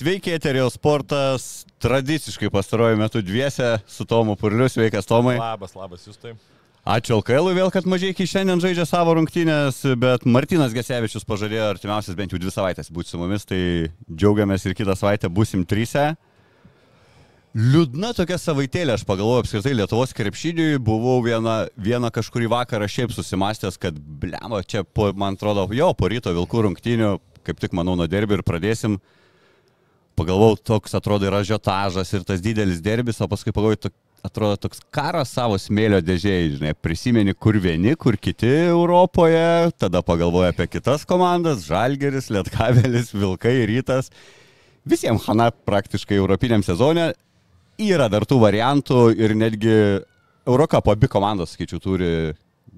Sveiki, Eterio sportas. Tradiciškai pastaruoju metu dviese su Tomu Purliu. Sveikas, Tomai. Labas, labas, jūs tai. Ačiū LKL vėl, kad mažai iki šiandien žaidžia savo rungtynės, bet Martinas Gesevičius pažadėjo artimiausias bent jau dvi savaitės būti su mumis, tai džiaugiamės ir kitą savaitę busim trysia. Liūdna tokia savaitėlė, aš pagalvoju apskritai Lietuvos krepšiniui, buvau vieną, vieną kažkurį vakarą šiaip susimastęs, kad blemo, čia, po, man atrodo, jo, po ryto Vilkų rungtynių, kaip tik manau nuo derbi ir pradėsim pagalvojau, toks atrodo yra žiotažas ir tas didelis derbis, o paskui pagalvojau, tok, atrodo toks karas savo smėlio dėžėjai, žinai, prisimeni, kur vieni, kur kiti Europoje, tada pagalvoju apie kitas komandas, Žalgeris, Lietkavelis, Vilkai, Rytas. Visiems Hana praktiškai europiniam sezone yra dar tų variantų ir netgi Eurocapo abi komandos, skaičiu, turi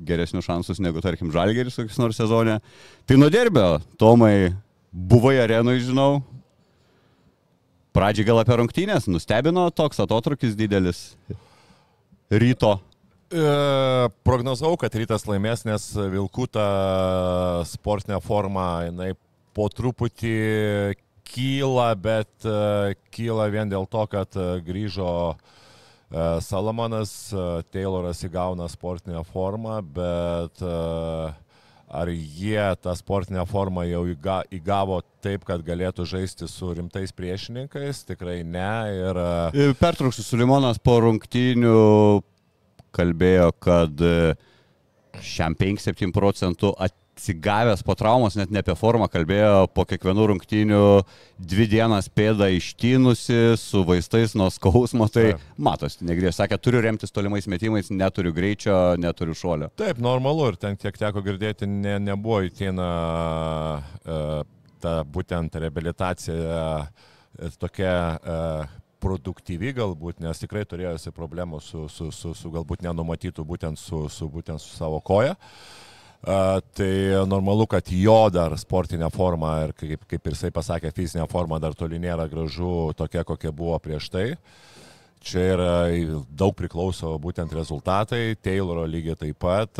geresnius šansus negu, tarkim, Žalgeris kokius nors sezone. Tai nuo derbio, Tomai, buvai arenui, žinau, Pradžiai gal apie rungtynės, nustebino toks atotrukis didelis ryto. E, prognozavau, kad rytas laimės, nes Vilkų ta sportinė forma, jinai po truputį kyla, bet e, kyla vien dėl to, kad e, grįžo e, Salomonas, e, Tayloras įgauna sportinę formą, bet e, ar jie tą sportinę formą jau įga, įgavo taip, kad galėtų žaisti su rimtais priešininkais, tikrai ne. Ir... Ir Pertrauksiu, Sulimonas po rungtynių kalbėjo, kad e, šiam 5-7 procentų atsigavęs po traumos, net ne apie formą kalbėjo, po kiekvienų rungtynių dvi dienas pėdą ištynusi, su vaistais nuo skausmo, tai Taip. matosi, negrės, sakė, turiu remtis tolimais metimais, neturiu greičio, neturiu šuolio. Taip, normalu ir ten, kiek teko girdėti, ne, nebuvo įtina uh, ta būtent reabilitacija uh, tokia uh, produktyvi galbūt, nes tikrai turėjosi problemų su, su, su, su galbūt nenumatytų būtent su, su, būtent su savo koja. Uh, tai normalu, kad jo dar sportinė forma ir kaip, kaip ir jisai pasakė, fizinė forma dar toli nėra gražu tokia, kokia buvo prieš tai. Čia yra daug priklauso būtent rezultatai, Tayloro lygiai taip pat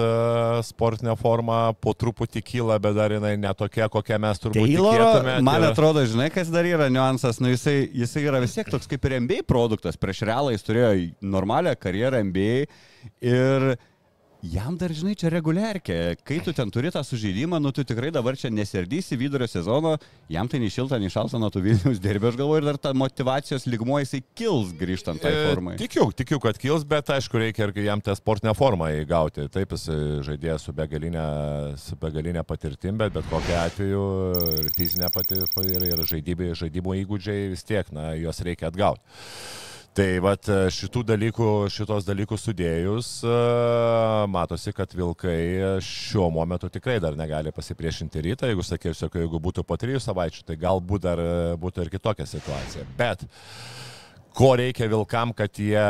sportinė forma po truputį kyla, bet dar jinai netokia, kokią mes turbūt Tayloro, tikėtume. man atrodo, žinai, kas dar yra niuansas, nu jisai, jisai yra vis tiek toks kaip ir MBA produktas, prieš realą jis turėjo normalią karjerą MBA ir jam dar, žinai, čia reguliarkė, kai tu ten turi tą sužeidimą, nu tu tikrai dabar čia nesirdysi vidurio sezono, jam tai nei šilta, nei šalta nuo tų Vilnius derbė, aš galvoju, ir dar ta motivacijos lygmuo jisai kils grįžtant tai formai. E, tikiu, tikiu, kad kils, bet aišku, reikia ir jam tą sportinę formą įgauti. Taip, jis žaidėjas su begalinė, su begalinė patirtim, bet bet kokiu atveju ir fizinė patirtim ir, ir žaidimo įgūdžiai vis tiek, na, juos reikia atgauti. Tai vat šitų dalykų, šitos dalykus sudėjus, e, matosi, kad vilkai šiuo momentu tikrai dar negali pasipriešinti rytą. Jeigu sakysiu, jeigu būtų po trijų savaičių, tai galbūt dar e, būtų ir kitokia situacija. Bet ko reikia vilkam, kad jie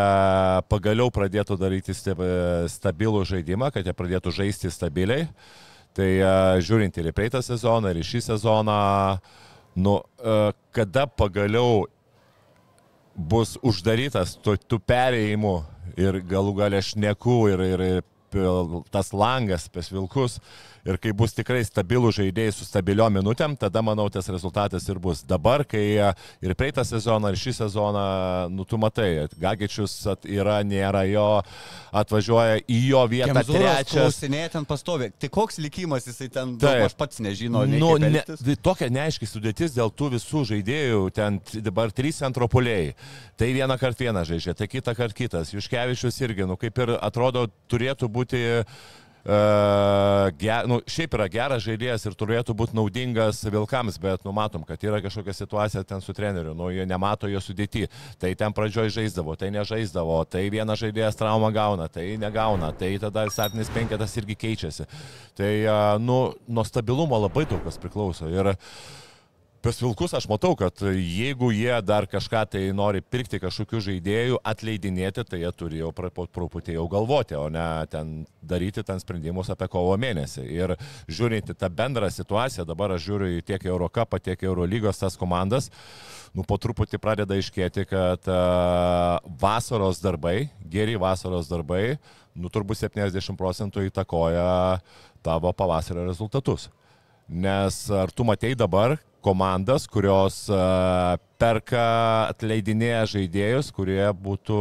pagaliau pradėtų daryti stabilų žaidimą, kad jie pradėtų žaisti stabiliai. Tai e, žiūrint ir į praeitą sezoną, ir į šį sezoną, nu, e, kada pagaliau bus uždarytas tų, tų perėjimų ir galų galę šnekų ir, ir, ir tas langas pas vilkus ir kai bus tikrai stabilų žaidėjai su stabiliom minutėm, tada manau tas rezultatas ir bus. Dabar, kai e, ir praeitą sezoną, ir šį sezoną, nu tu matai, Gagičius yra, nėra jo, atvažiuoja į jo vietą trečias. Klausinėje ten pastovi. Tai koks likimas jisai ten, daug aš pats nežinau, Nu, ne, vi- tokia neaiški sudėtis dėl tų visų žaidėjų, ten dabar trys antropoliai. Tai vieną kartą vieną žaidžia, tai kitą kartą kitas. Juškevičius irgi, nu kaip ir atrodo, turėtų būti Uh, ge, nu, šiaip yra geras žaidėjas ir turėtų būti naudingas Vilkams, bet numatom, kad yra kažkokia situacija ten su treneriu, nu, jie nemato jo sudėti. Tai ten pradžioj žaisdavo, tai nežaisdavo, tai vienas žaidėjas traumą gauna, tai negauna, tai tada startinis penketas irgi keičiasi. Tai, uh, nu, nuo stabilumo labai daug kas priklauso. Ir, uh, Pas Vilkus aš matau, kad jeigu jie dar kažką tai nori pirkti kažkokių žaidėjų, atleidinėti, tai jie po truputį jau galvoti, o ne ten daryti ten sprendimus apie kovo mėnesį. Ir žiūrint į tą bendrą situaciją, dabar aš žiūriu į tiek Eurocapą, tiek Eurolygos tas komandas, nu po truputį pradeda iškėti, kad uh, vasaros darbai, geri vasaros darbai, nu turbūt 70 procentų įtakoja tavo pavasario rezultatus. Nes ar tu matei dabar, komandas, kurios perka, atleidinėja žaidėjus, kurie būtų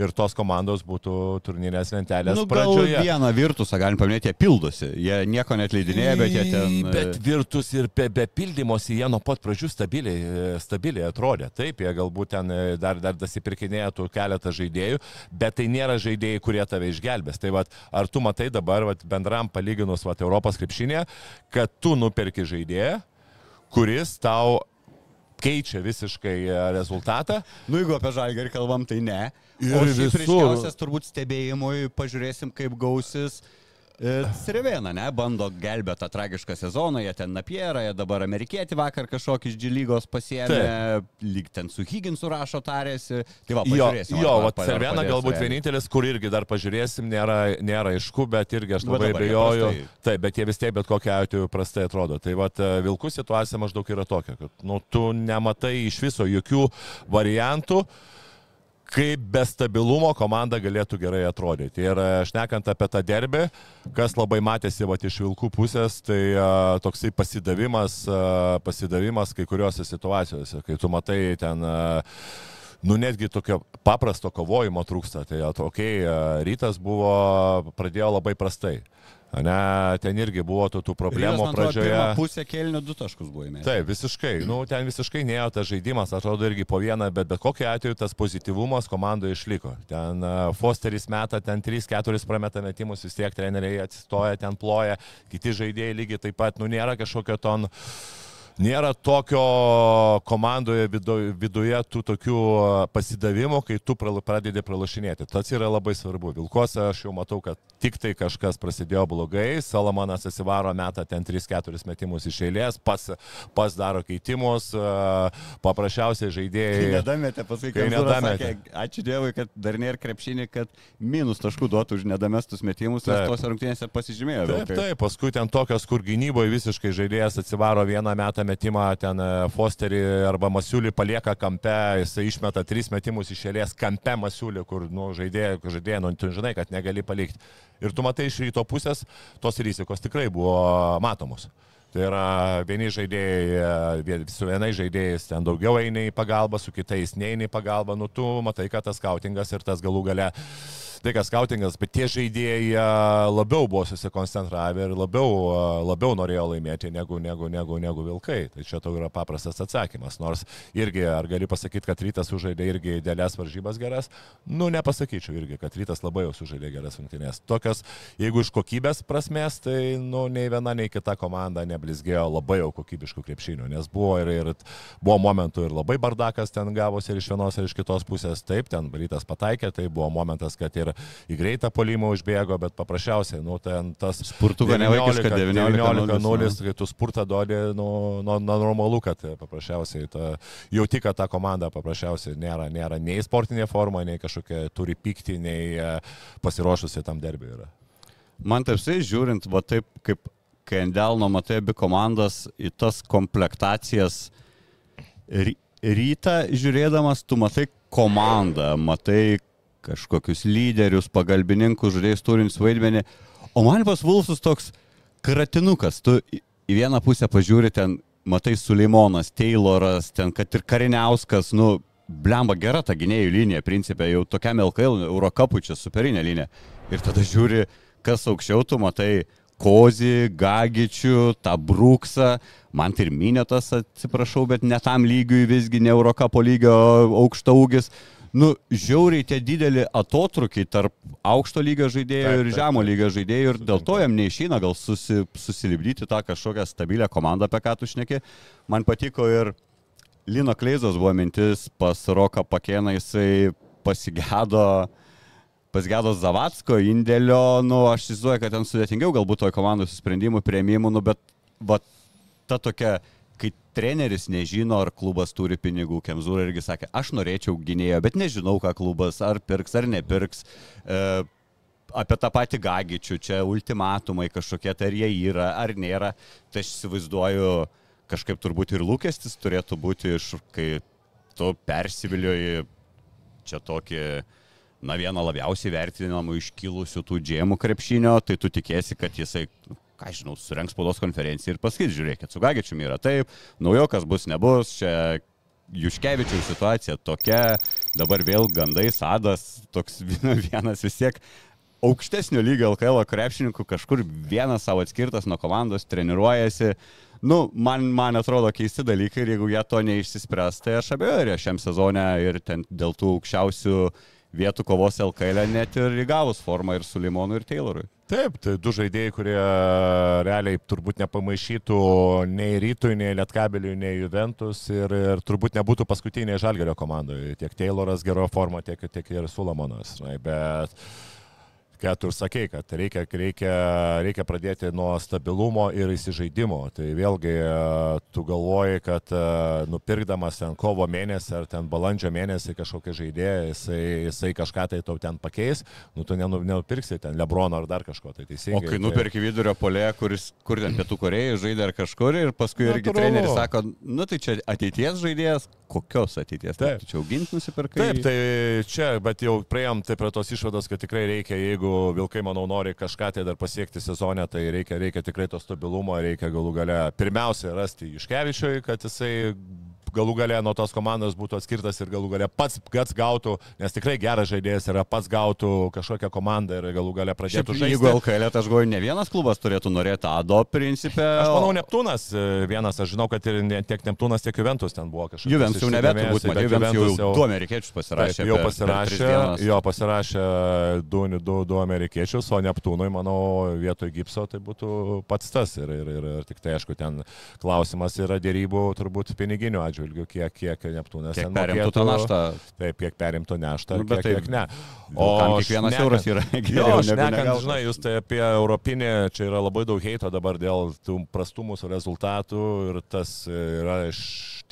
ir tos komandos būtų turnyrės lentelės nu, pradžioje. Vieną virtusą galim paminėti, jie pildosi. Jie nieko netleidinėja, bet jie ten. Bet virtus ir be, be pildymosi jie nuo pat pradžių stabiliai, stabiliai atrodė. Taip, jie galbūt ten dar, dar dasipirkinėja tų keletą žaidėjų, bet tai nėra žaidėjai, kurie tave išgelbės. Tai vat, ar tu matai dabar vat, bendram palyginus vat, Europos krepšinėje, kad tu nuperki žaidėją, kuris tau keičia visiškai e, rezultatą. Nu, jeigu apie žalgerį kalbam, tai ne. Ir visur. turbūt stebėjimui pažiūrėsim, kaip gausis Sirivėna, ne, bando gelbėti tą tragišką sezoną, jie ten Napierą, jie dabar amerikietį vakar kažkokį iš džilygos pasiemė, lyg ten su Higginsu rašo tarėsi. Tai va, pažiūrėsim. Jo, jo Sirivėna galbūt realiai. vienintelis, kur irgi dar pažiūrėsim, nėra, nėra aišku, bet irgi aš labai bejoju. Taip, bet jie vis tiek bet kokia atveju prastai atrodo. Tai va, vilkų situacija maždaug yra tokia, kad nu, tu nematai iš viso jokių variantų kaip be stabilumo komanda galėtų gerai atrodyti. Ir e, šnekant apie tą derbį, kas labai matėsi va, iš vilkų pusės, tai a, e, toksai pasidavimas, a, e, pasidavimas kai kuriuose situacijose, kai tu matai ten a, nu netgi tokio paprasto kovojimo trūksta. Tai, okei, okay, rytas buvo, pradėjo labai prastai. Ne, ten irgi buvo tų, tų problemų Rytas, pradžioje. Pusė kelnių du taškus buvo įmėję. Taip, visiškai. Nu, ten visiškai neėjo tas žaidimas, atrodo irgi po vieną, bet bet kokiu atveju tas pozityvumas komandoje išliko. Ten uh, Fosteris meta, ten 3-4 prameta metimus, vis tiek treneriai atsistoja, ten ploja, kiti žaidėjai lygiai taip pat, nu nėra kažkokio ton... Uh, nėra tokio komandoje viduje tų tokių pasidavimų, kai tu pradedi pralašinėti. Tas yra labai svarbu. Vilkuose aš jau matau, kad tik tai kažkas prasidėjo blogai, Salamonas atsivaro metą ten 3-4 metimus iš eilės, pas, pas daro keitimus, paprasčiausiai žaidėjai. Kai nedametė, paskui kai nedametė. Sakė, ačiū Dievui, kad dar nėra krepšinį, kad minus taškų duotų už nedamestus metimus, nes tos rungtynėse pasižymėjo. Taip, taip, paskui ten tokios, kur gynyboje visiškai žaidėjas atsivaro vieną metą metimą, ten e, Fosterį arba Masiulį palieka kampe, jisai išmeta tris metimus iš eilės kampe Masiulį, kur nu, žaidėjai, žaidėjai, nu, tu žinai, kad negali palikti. Ir tu matai iš ryto pusės, tos rizikos tikrai buvo matomos. Tai yra vieni žaidėjai, e, su vienais žaidėjais ten daugiau eina į pagalbą, su kitais neina į pagalbą, nu tu matai, kad tas skautingas ir tas galų gale tai kas skautingas, bet tie žaidėjai labiau buvo susikoncentravę ir labiau, labiau norėjo laimėti negu, negu, negu, negu vilkai. Tai čia tau yra paprastas atsakymas. Nors irgi, ar gali pasakyti, kad rytas sužaidė irgi dėlės varžybas geras? Nu, nepasakyčiau irgi, kad rytas labai jau sužaidė geras rungtynės. Tokios, jeigu iš kokybės prasmės, tai nu, nei viena, nei kita komanda neblizgėjo labai jau kokybiškų krepšinių, nes buvo ir, ir buvo momentų ir labai bardakas ten gavosi ir iš vienos ir iš kitos pusės. Taip, ten rytas pataikė, tai buvo momentas, kad ir į greitą polimą užbėgo, bet paprasčiausiai, nu, ten tas... Spurtuką nevaikiška 19-0, kai tu spurtą duodi, nu, nu, nu, normalu, kad paprasčiausiai ta, jauti, kad ta komanda paprasčiausiai nėra, nėra nei sportinė forma, nei kažkokia turi pykti, nei e, pasiruošusi tam derbiui yra. Man taip sai žiūrint, va taip kaip kai ant delno matai abi komandas į tas komplektacijas rytą žiūrėdamas, tu matai komandą, matai kažkokius lyderius, pagalbininkus, žaidėjus turintys vaidmenį. O man pas Vulfsus toks kratinukas, tu į vieną pusę pažiūri ten, matai Suleimonas, Tayloras, ten kad ir Kariniauskas, nu, blemba gera ta gynėjų linija, principė, jau tokiam LKL, Eurocapui čia superinė linija. Ir tada žiūri, kas aukščiau, tu matai Kozį, Gagičių, tą Bruksą, man ir Minėtas, atsiprašau, bet ne tam lygiui visgi, ne Eurocapo lygio aukšta ūgis nu, žiauriai tie dideli atotrukiai tarp aukšto lygio žaidėjų Taip, ir žemo lygio žaidėjų ir dėl to jam neišeina gal susi, susilibdyti tą kažkokią stabilią komandą, apie ką tu šneki. Man patiko ir Lino Kleizos buvo mintis pas Roką Pakėną, jisai pasigėdo pasigėdo Zavatsko indėlio, nu, aš įsivaizduoju, kad ten sudėtingiau galbūt toj komandai su sprendimų prieimimu, nu, bet va, ta tokia, kai treneris nežino, ar klubas turi pinigų, Kemzūra irgi sakė, aš norėčiau gynėjo, bet nežinau, ką klubas ar pirks ar nepirks. E, apie tą patį Gagičių, čia ultimatumai kažkokie, tai ar jie yra, ar nėra. Tai aš įsivaizduoju, kažkaip turbūt ir lūkestis turėtų būti iš, kai tu persivilioji čia tokį, na, vieną labiausiai vertinamų iškilusių tų džemų krepšinio, tai tu tikėsi, kad jisai, ką žinau, surenks spaudos konferenciją ir pasakys, žiūrėkit, su Gagičiumi yra taip, naujokas bus, nebus, čia Juškevičiaus situacija tokia, dabar vėl gandai, sadas, toks vienas vis tiek aukštesnio lygio LKL krepšininkų kažkur vienas savo atskirtas nuo komandos treniruojasi. Nu, man, man atrodo keisti dalykai ir jeigu jie to neišsispręs, tai aš abejoju, ar jie šiam sezone ir ten dėl tų aukščiausių vietų kovos LKL net ir įgavus formą ir su Limonu ir Taylorui. Taip, tai du žaidėjai, kurie realiai turbūt nepamaišytų nei Rytui, nei Lietkabeliui, nei Juventus ir, ir turbūt nebūtų paskutiniai Žalgerio komandoje. Tiek Tayloras geroje formoje, tiek, tiek ir Sulamonas. Na, bet ką tu ir sakei, kad reikia, reikia, reikia pradėti nuo stabilumo ir įsižaidimo. Tai vėlgi e, tu galvoji, kad e, nupirkdamas ten kovo mėnesį ar ten balandžio mėnesį kažkokią žaidėją, jisai, jisai kažką tai tau ten pakeis, nu tu nenu- nenupirksi ten Lebrono ar dar kažko. Tai teisingai. O kai tai- nuperki vidurio polė, kuris kur ten pietų Korejai žaidė ar kažkur ir paskui irgi Natūralu. treneris sako, nu tai čia ateities žaidėjas, kokios ateities? Taip. Tu čia auginti nusipirkai? Taip, tai čia, bet jau prieėm tai prie tos išvados, kad tikrai reikia, jeigu Vilkai, manau, nori kažką tai dar pasiekti sezone, tai reikia, reikia tikrai to stabilumo, reikia galų gale pirmiausia rasti Iškevičiui, kad jisai galų gale nuo tos komandos būtų atskirtas ir galų gale pats pats gautų, nes tikrai geras žaidėjas yra, pats gautų kažkokią komandą ir galų gale Šiaip, pradėtų žaisti. jeigu LKL, tai aš galvoju, ne vienas klubas turėtų norėti ADO principę. Aš manau, Neptūnas e, vienas, aš žinau, kad ir ne- tiek Neptūnas, tiek Juventus ten buvo kažkas. Juventus jau nebe turbūt, matai, Juventus jau du amerikiečius pasirašė. Taip, jau per- per pasirašė, tris dienas. jo pasirašė du, du, du amerikiečius, o Neptūnui, manau, vietoj gipso tai būtų pats tas. Ir, ir, ir, ir tik tai, aišku, ten klausimas yra dėrybų turbūt piniginių atžvilgių, kiek, kiek Neptūnas Kiek perimtų tą naštą? Taip, kiek perimtų neštą, Nu, bet kiek, taip, kiek ne. Vilkam kiekvienas šnekant- euras yra Jo, geriau negu šnekant, žinai, jūs tai apie europinį, čia yra labai daug heito dabar dėl tų prastų mūsų rezultatų ir tas yra iš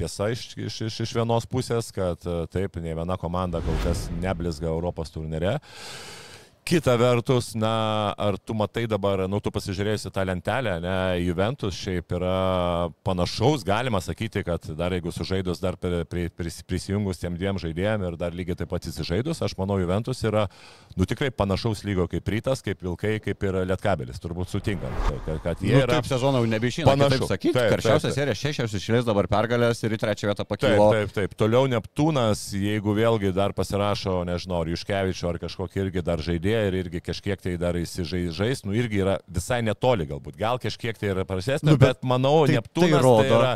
tiesa iš, iš, iš, iš vienos pusės, kad e, taip, ne viena komanda kol kas neblizga Europos turnyre. Kita vertus, na, ar tu matai dabar, nu, tu pasižiūrėsi tą lentelę, ne, Juventus šiaip yra panašaus, galima sakyti, kad dar jeigu sužaidus, dar pri, pri, pris, prisijungus tiem dviem žaidėjim ir dar lygiai taip pat įsižaidus, aš manau, Juventus yra, nu, tikrai panašaus lygio kaip Rytas, kaip Vilkai, kaip ir Lietkabelis, turbūt sutinkam, kad, kad jie Nu, yra... taip sezoną jau nebeišina. Panašu. Taip sakyti, Taip, karščiausia taip, taip. serija šešios išėlės dabar pergalės ir į trečią vietą Taip, pakilo. taip, taip. Toliau Neptūnas, jeigu vėlgi dar pasirašo, nežinau, ar Juškevičio, ar kažkokį irgi dar žaidėją ir irgi kažkiek tai dar įsižais, nu irgi yra visai netoli galbūt. Gal kažkiek tai yra prasesnė, Nu, bet bet, manau, tai- tai Neptūnas tai, rodo- tai yra.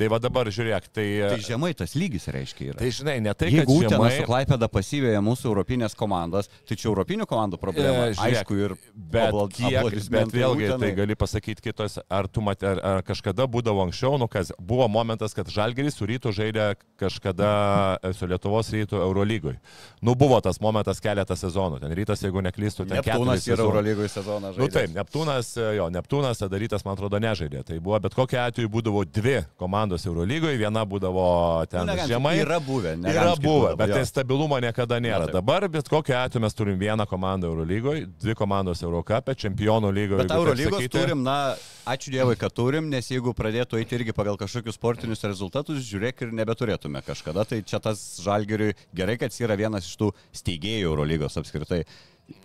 Tai va dabar žiūrėk, tai... Tai žemai tas lygis reiškia yra. Tai žinai, ne tai, Jeigu kad Utenas žemai... su Klaipėda pasivėja mūsų europinės komandas, tai čia europinių komandų problema. E, žiūrėk, Aišku, ir Bet, aplod- kiek, bet vėlgi Utenai. tai gali pasakyti kitos, ar tu matė, ar, ar kažkada būdavo anksčiau, nu kas, buvo momentas, kad Žalgeris su rytu žaidė kažkada e, su Lietuvos rytu Eurolygoj. Nu buvo tas momentas keletą sezonų, ten rytas, jeigu neklystų, ten Neptūnas yra. Eurolygoje sezoną žaidė. Nu taip, Neptūnas, e, jo, Neptūnas tada rytas, man atrodo, nežaidė. Tai buvo, bet kokiu atveju būdavo dvi komandos Eurolygoje, viena būdavo ten Nu, negalim žemai. yra buvę, negalim Yra buvę, bet jo. tai stabilumo niekada nėra. taip. Dabar bet kokiu atveju mes turim vieną komandą Eurolygoje, dvi komandos Eurocapė, čempionų lygoje. Bet Eurolygos turim, na, ačiū Dievui, kad turim, nes jeigu pradėtų eiti irgi pagal kažkokius sportinius rezultatus, žiūrėk ir nebeturėtume kažkada. Tai čia tas žalgeriui gerai, kad jis yra vienas iš tų steigėjų Eurolygos apskritai.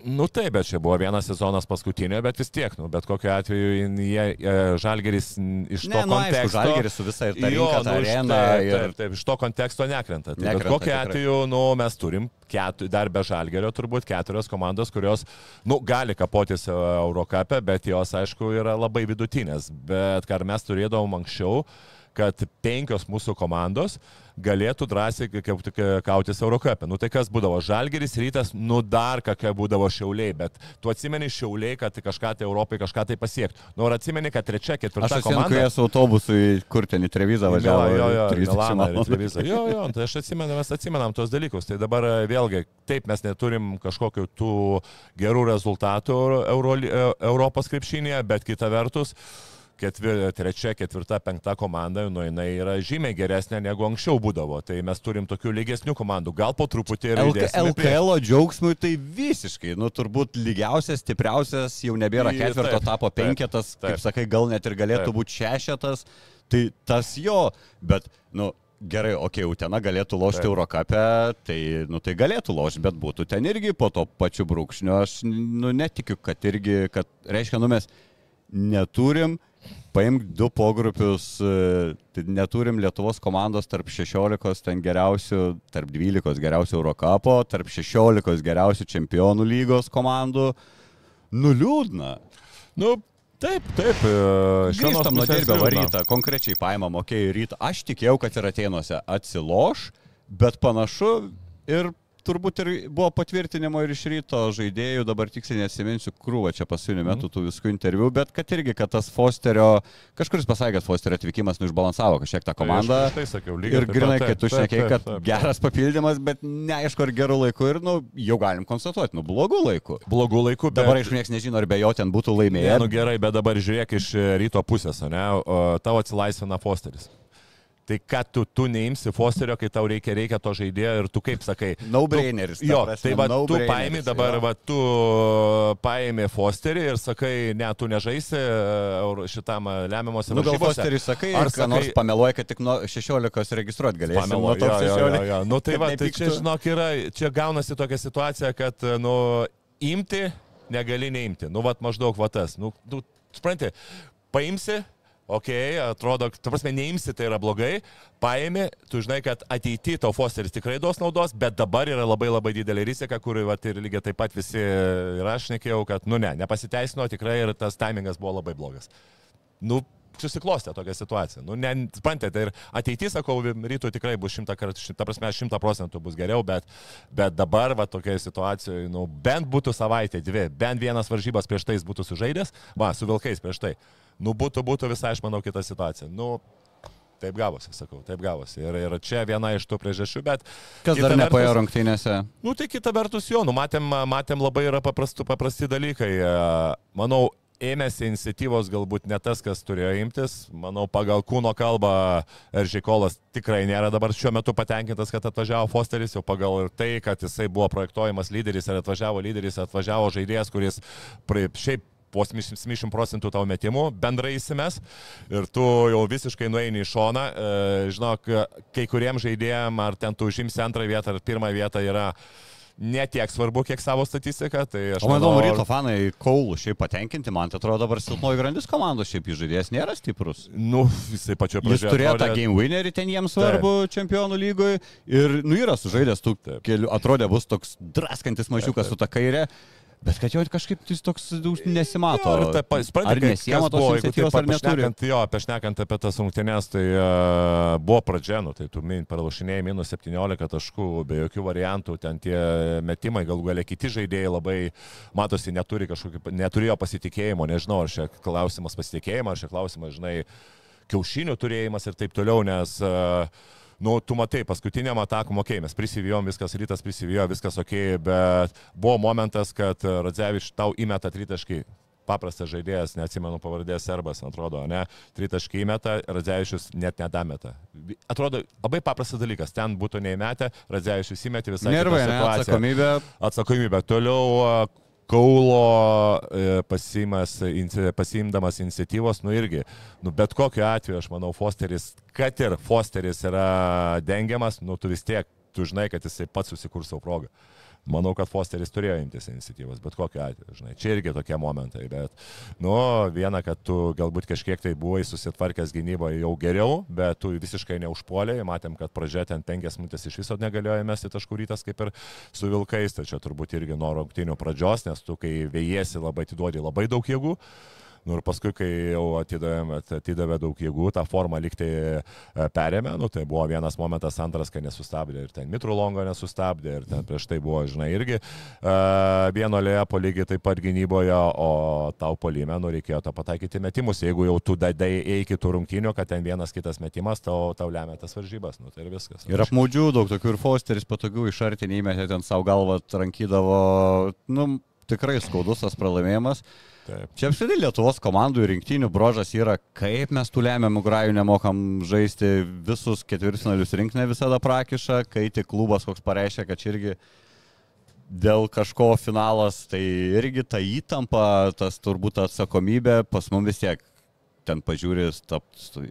Nu taip, bet čia buvo vienas sezonas paskutinio, bet vis tiek, nu, bet kokiu atveju jie, e, Žalgeris iš to Ne, nu, aišku, konteksto... Žalgiris su visa ir ta Jo, rinka, ta nu, arena taip, ir- taip, taip, iš to konteksto nekrenta. Tai Nekrenta, bet kokiu tikrai. atveju, nu, mes turim ketu, dar be Žalgerio turbūt keturios komandos, kurios, nu, gali kapotis Eurocapę, bet jos, aišku, yra labai vidutinės. Bet ką mes turėdavom anksčiau, kad penkios mūsų komandos galėtų drąsiai kautis Eurocapė. Nu tai kas būdavo? Žalgeris rytas, nu dar kokia būdavo šiauliai, bet tu atsimeni šiauliai, kad kažką tai Europai kažką tai pasiekti. Nu ar atsimeni, kad trečia, ketvirta Aš atsimenu, komanda. kai esu autobusui, kur ten į Trevizą važiavo. Jo, jo, jo, 30 Milaną. Jo, jo, tai aš atsimenu, mes atsimenam tos dalykus. Tai dabar e, vėlgi, taip mes neturim kažkokių tų gerų rezultatų Euro, Europos krepšinėje, bet kita vertus, ketvir, trečia, ketvirta, penkta komanda, nu jinai yra žymiai geresnė negu anksčiau būdavo. Tai mes turim tokių lygesnių komandų, gal po truputį ir LK. LKL džiaugsmui tai visiškai, nu turbūt lygiausias, stipriausias, jau nebėra Į- ketvirto, taip, tapo taip, penketas, kaip taip. sakai, gal net ir galėtų Taip. būti šešetas, tai tas jo, bet, nu, gerai, okei, okay, Utena galėtų lošti Taip. Eurocapę, tai, nu, tai galėtų lošti, bet būtų ten irgi po to pačiu brūkšniu, aš, nu, netikiu, kad irgi, kad, reiškia, nu, mes neturim paimk du pogrupius, e, tai neturim Lietuvos komandos tarp 16 ten geriausių, tarp 12 geriausių Eurocapo, tarp 16 geriausių čempionų lygos komandų. Nuliūdna. Nu, taip, taip. e, Grįžtam nuo liūdna. varytą, konkrečiai paimam, okei, okay, rytą. Aš tikėjau, kad ir ateinuose atsiloš, bet panašu ir turbūt ir buvo patvirtinimo ir iš ryto žaidėjų, dabar tiksliai nesiminsiu, krūva čia pasinių Mhm. metų tų viskų interviu, bet kad irgi, kad tas Fosterio, kažkuris pasakė, kad Fosterio atvykimas nu išbalansavo kažkiek tą komandą. Tai tai sakiau, lygiai Ir grinai, kai tu šnekėjai, kad taip, taip. geras papildymas, bet neaišku, ar gerų laikų ir, nu, jau galim konstatuoti, nu, blogų laikų. Blogų laikų, bet... Dabar iš niekas nežino, ar be jo ten būtų Ne, laimėję. nu gerai, bet dabar žiūrėk iš e, ryto pusės, ne? Tavo atsilaisvina Fosteris. Tai ką tu, tu neimsi Fosterio, kai tau reikia, reikia to žaidėjo ir tu kaip sakai. No-braineris, tu- ta Jo, prasme, tai va, tu no-braineris, paimi dabar, jo. va, tu paimi Fosterį ir sakai, ne, tu nežaisi e, šitam e, lemiamuose Nu, varžybose. Fosteris sakai, Ar ką nors pameluoja, kad tik nuo 16 registruoti galėsi. To jo, jo, 16. jo, jo. Nu, tai va, tai čia, žinok, yra, čia gaunasi tokia situacija, kad, nu, imti negali neimti. Nu, va, maždaug va tas. Nu, tu, supranti, paimsi, Ok, atrodo, tu prasme, neimsi, tai yra blogai, paėmė, tu žinai, kad ateityje tau Fosteris tikrai duos naudos, bet dabar yra labai labai didelė rizika, kur va, ir lygiai taip pat visi ir aš nekėjau, kad, nu ne, nepasiteisino tikrai ir tas timingas buvo labai blogas. Nu, susiklostė tokia situacija. Nu, suprantate, ir ateitis, sakau, rytų tikrai bus šimtą kartų, šimtą prasme, šimtą procentų bus geriau, bet, bet dabar, va, tokioje situacijoje, nu, bent būtų savaitė, dvi, bent vienas varžybas prieš tai būtų sužaidęs, va, su vilkais prieš tai. Nu, būtų, būtų visai, aš manau, kita situacija. Nu, Taip gavosi, sakau, taip gavosi. Ir, ir čia viena iš tų priežasčių, bet... Kas dar nepaėjo rungtynėse? Nu, tai kita vertus jo, nu, matėm, matėm labai yra paprastų, paprasti dalykai. E, Manau, ėmėsi iniciatyvos galbūt ne tas, kas turėjo imtis. Manau, pagal kūno kalbą Eržikolas tikrai nėra dabar šiuo metu patenkintas, kad atvažiavo Fosteris, jau pagal ir tai, kad jisai buvo projektuojamas lyderis ir atvažiavo lyderis, atvažiavo žaidėjas, kuris šiaip po 70 procentų tavo metimų bendrai įsimes ir tu jau visiškai nueini į šoną. E, žinok, kai kuriem žaidėjim, ar ten tu užimsi antrą vietą ar pirmą vietą yra netiek svarbu, kiek savo statistika. Tai aš O manau, ryto fanai Kaulų šiaip patenkinti, man tai atrodo dabar silpnoji grandis komandos šiaip žaidėjas nėra stiprus. Nu, jisai pačio Jis pradžioje. turėjo tą atrodė- game winnerį ten jiems svarbu čempionų lygoje ir, nu, yra sužaidęs tų Taip. kelių, atrodė bus toks draskantis mažiukas su ta kairė, bet kad jo kažkaip jis toks nesimato. Jo, ir taip, pa- supranti, ar nesiema tos iniciatyvos, ar neturi? Jo, apie šnekant apie tas rungtynės, tai uh, buvo pradžia, nu, tai tu min, pralašinėjai minus 17 taškų, be jokių variantų, ten tie metimai, galų galia kiti žaidėjai labai, matosi, neturi kažkokio, neturėjo pasitikėjimo, nežinau, ar čia klausimas pasitikėjimo, ar čia klausimas, žinai, kiaušinių turėjimas ir taip toliau, nes uh, Nu, tu matai, paskutiniam atakom, okei, okay, mes prisivijom, viskas rytas prisivijo, viskas ok, bet buvo momentas, kad Radzevič tau įmeta tritaškai paprastas žaidėjas, neatsimenu pavardės serbas, atrodo, ne, tritaškai įmeta, Radzevičius net nedameta. Atrodo, labai paprastas dalykas, ten būtų neįmetę, Radzevičius įmetė visą Nervai, ne, atsakomybė. atsakomybė. Toliau a, Kaulo e, pasimas, inci- pasiimdamas iniciatyvos, nu irgi, nu bet kokiu atveju, aš manau, Fosteris, kad ir Fosteris yra dengiamas, nu tu vis tiek, tu žinai, kad jisai pats susikurs savo progą. Manau, kad Fosteris turėjo imtis iniciatyvos, bet kokiu atveju, žinai, čia irgi tokie momentai, bet, nu, viena, kad tu galbūt kažkiek tai buvai susitvarkęs gynyboje jau geriau, bet tu visiškai neužpuolėjai, matėm, kad pradžioje ten penkias minutės iš viso negalėjo mesti taškų rytas kaip ir su Vilkais, čia turbūt irgi nuo rungtinių pradžios, nes tu kai vėjėsi labai atiduodi labai daug jėgų. Nu ir paskui, kai jau atidavė, atidavė daug jėgų, tą formą liktai e, perėmė, nu tai buvo vienas momentas, antras, kai nesustabdė ir ten Mitro Longo nesustabdė ir ten prieš tai buvo, žinai, irgi uh, vieno lėpo lygiai taip pat gynyboje, o tau polime, nu reikėjo tą pataikyti metimus, jeigu jau tu dadai iki tų rungtynių, kad ten vienas kitas metimas, tau, tau lemia tas varžybas, nu tai ir viskas. Ir apmaudžių daug tokių ir Fosteris patogių iš artinį įmetė ten savo galvą, rankydavo, nu tikrai skaudus tas pralaimėjimas. Taip. Čia apsidai Lietuvos komandų ir rinktinių brožas yra, kaip mes tų lemiamų grajų nemokam žaisti, visus ketvirtfinalius rinktinė visada prakiša, kai tik klubas koks pareiškia, kad čia irgi dėl kažko finalas, tai irgi ta įtampa, tas turbūt atsakomybė pas mumis vis tiek ten pažiūri, stop,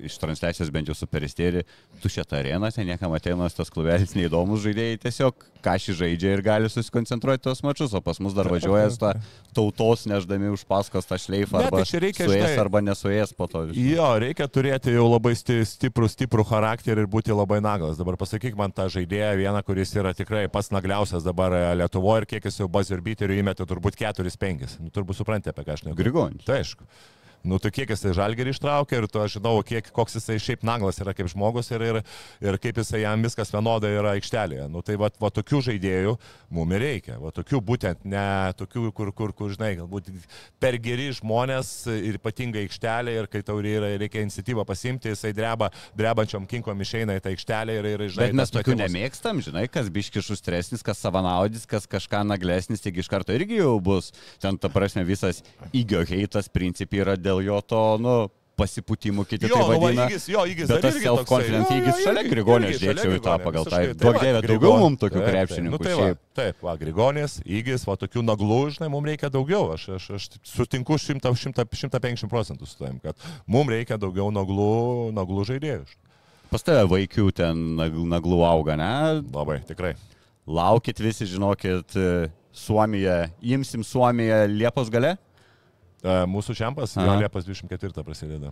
iš transliacijos bent jau superistėri, tušia ta arena, ten niekam ateinas tas klubelis neįdomus žaidėjai, tiesiog ką šį žaidžia ir gali susikoncentruoti tos mačius, o pas mus dar važiuoja tą tautos neždami už paskos tą šleifą arba tai reikia suės štai... arba nesuės po to. Žinai. Jo, reikia turėti jau labai stiprų, stiprų charakterį ir būti labai naglas. Dabar pasakyk man tą žaidėją vieną, kuris yra tikrai pats nagliausias dabar Lietuvoje ir kiek jis jau buzzer beaterių įmetė, turbūt 4-5. Nu, turbūt suprantate, apie ką aš nekalbu. Grigonis. Tai aišku. Nu, tai kiek jisai žalgerį ištraukė ir tu aš žinau, kiek, koks jisai šiaip naglas yra kaip žmogus ir, ir, ir kaip jisai jam viskas vienodai yra aikštelėje. Nu, tai va, va tokių žaidėjų mums reikia. Va tokių būtent, ne tokių, kur, kur, kur žinai, galbūt per geri žmonės ir ypatingai aikštelė ir kai tau yra, reikia iniciatyvą pasimti, jisai dreba, drebančiom kinkom išeina į tą aikštelę ir, ir žinai. Bet mes tokių nemėgstam, žinai, kas biški šustresnis, kas savanaudis, kas kažką naglesnis, taigi iš karto irgi jau bus. Ten, ta prasme, visas įgio heitas principiai yra dėl dėl jo to, nu, pasipūtimų kiti jo, tai vadina. Įgis, jo, įgis, bet tas self-confidence įgis šalia Grigonės dėčiau į tą pagal tą. Daug dievė, daugiau mums tokių taip, krepšininkų. Nu, tai va, taip, va, Grigonės, įgis, va, tokių naglų, žinai, mums reikia daugiau. Aš, aš, aš sutinku 100, 100, 150 procentų su tavim, kad mums reikia daugiau naglų, naglų žaidėjų. Pas tave vaikių ten naglų auga, ne? Labai, tikrai. Laukit visi, žinokit, Suomiją, imsim Suomiją Liepos gale? Mūsų čempas jau Liepos 24 prasideda.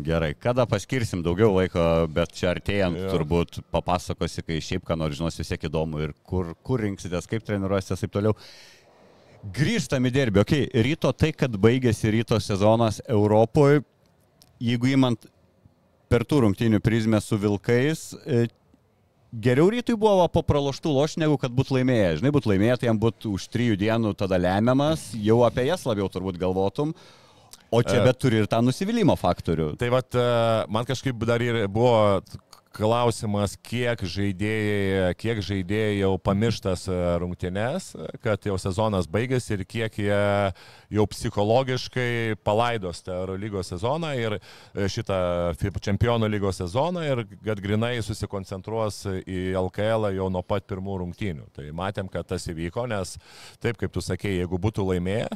Gerai, kada paskirsim daugiau laiko, bet čia artėjant ja. turbūt papasakosi, kai šiaip ką nors žinos vis tiek įdomu ir kur, kur rinksitės, kaip treniruositės ir taip toliau. Grįžtam į derbį, okei, okay, ryto tai, kad baigėsi ryto sezonas Europoje, jeigu įmant per tų rungtynių prizmę su Vilkais, e, geriau rytui buvo po praloštų loš, negu kad būtų laimėję. Žinai, būtų laimėję, tai jam būtų už trijų dienų tada lemiamas, jau apie jas labiau turbūt galvotum. O čia bet turi ir tą nusivylimą faktorių. Tai vad, man kažkaip dar ir buvo klausimas, kiek žaidėjai, kiek žaidėjai jau pamirštas e, rungtynes, kad jau sezonas baigėsi ir kiek jie jau psichologiškai palaidos tą lygos sezoną ir e, šitą čempionų lygos sezoną ir kad grinai susikoncentruos į LKL jau nuo pat pirmų rungtynių. Tai matėm, kad tas įvyko, nes taip kaip tu sakei, jeigu būtų laimėję,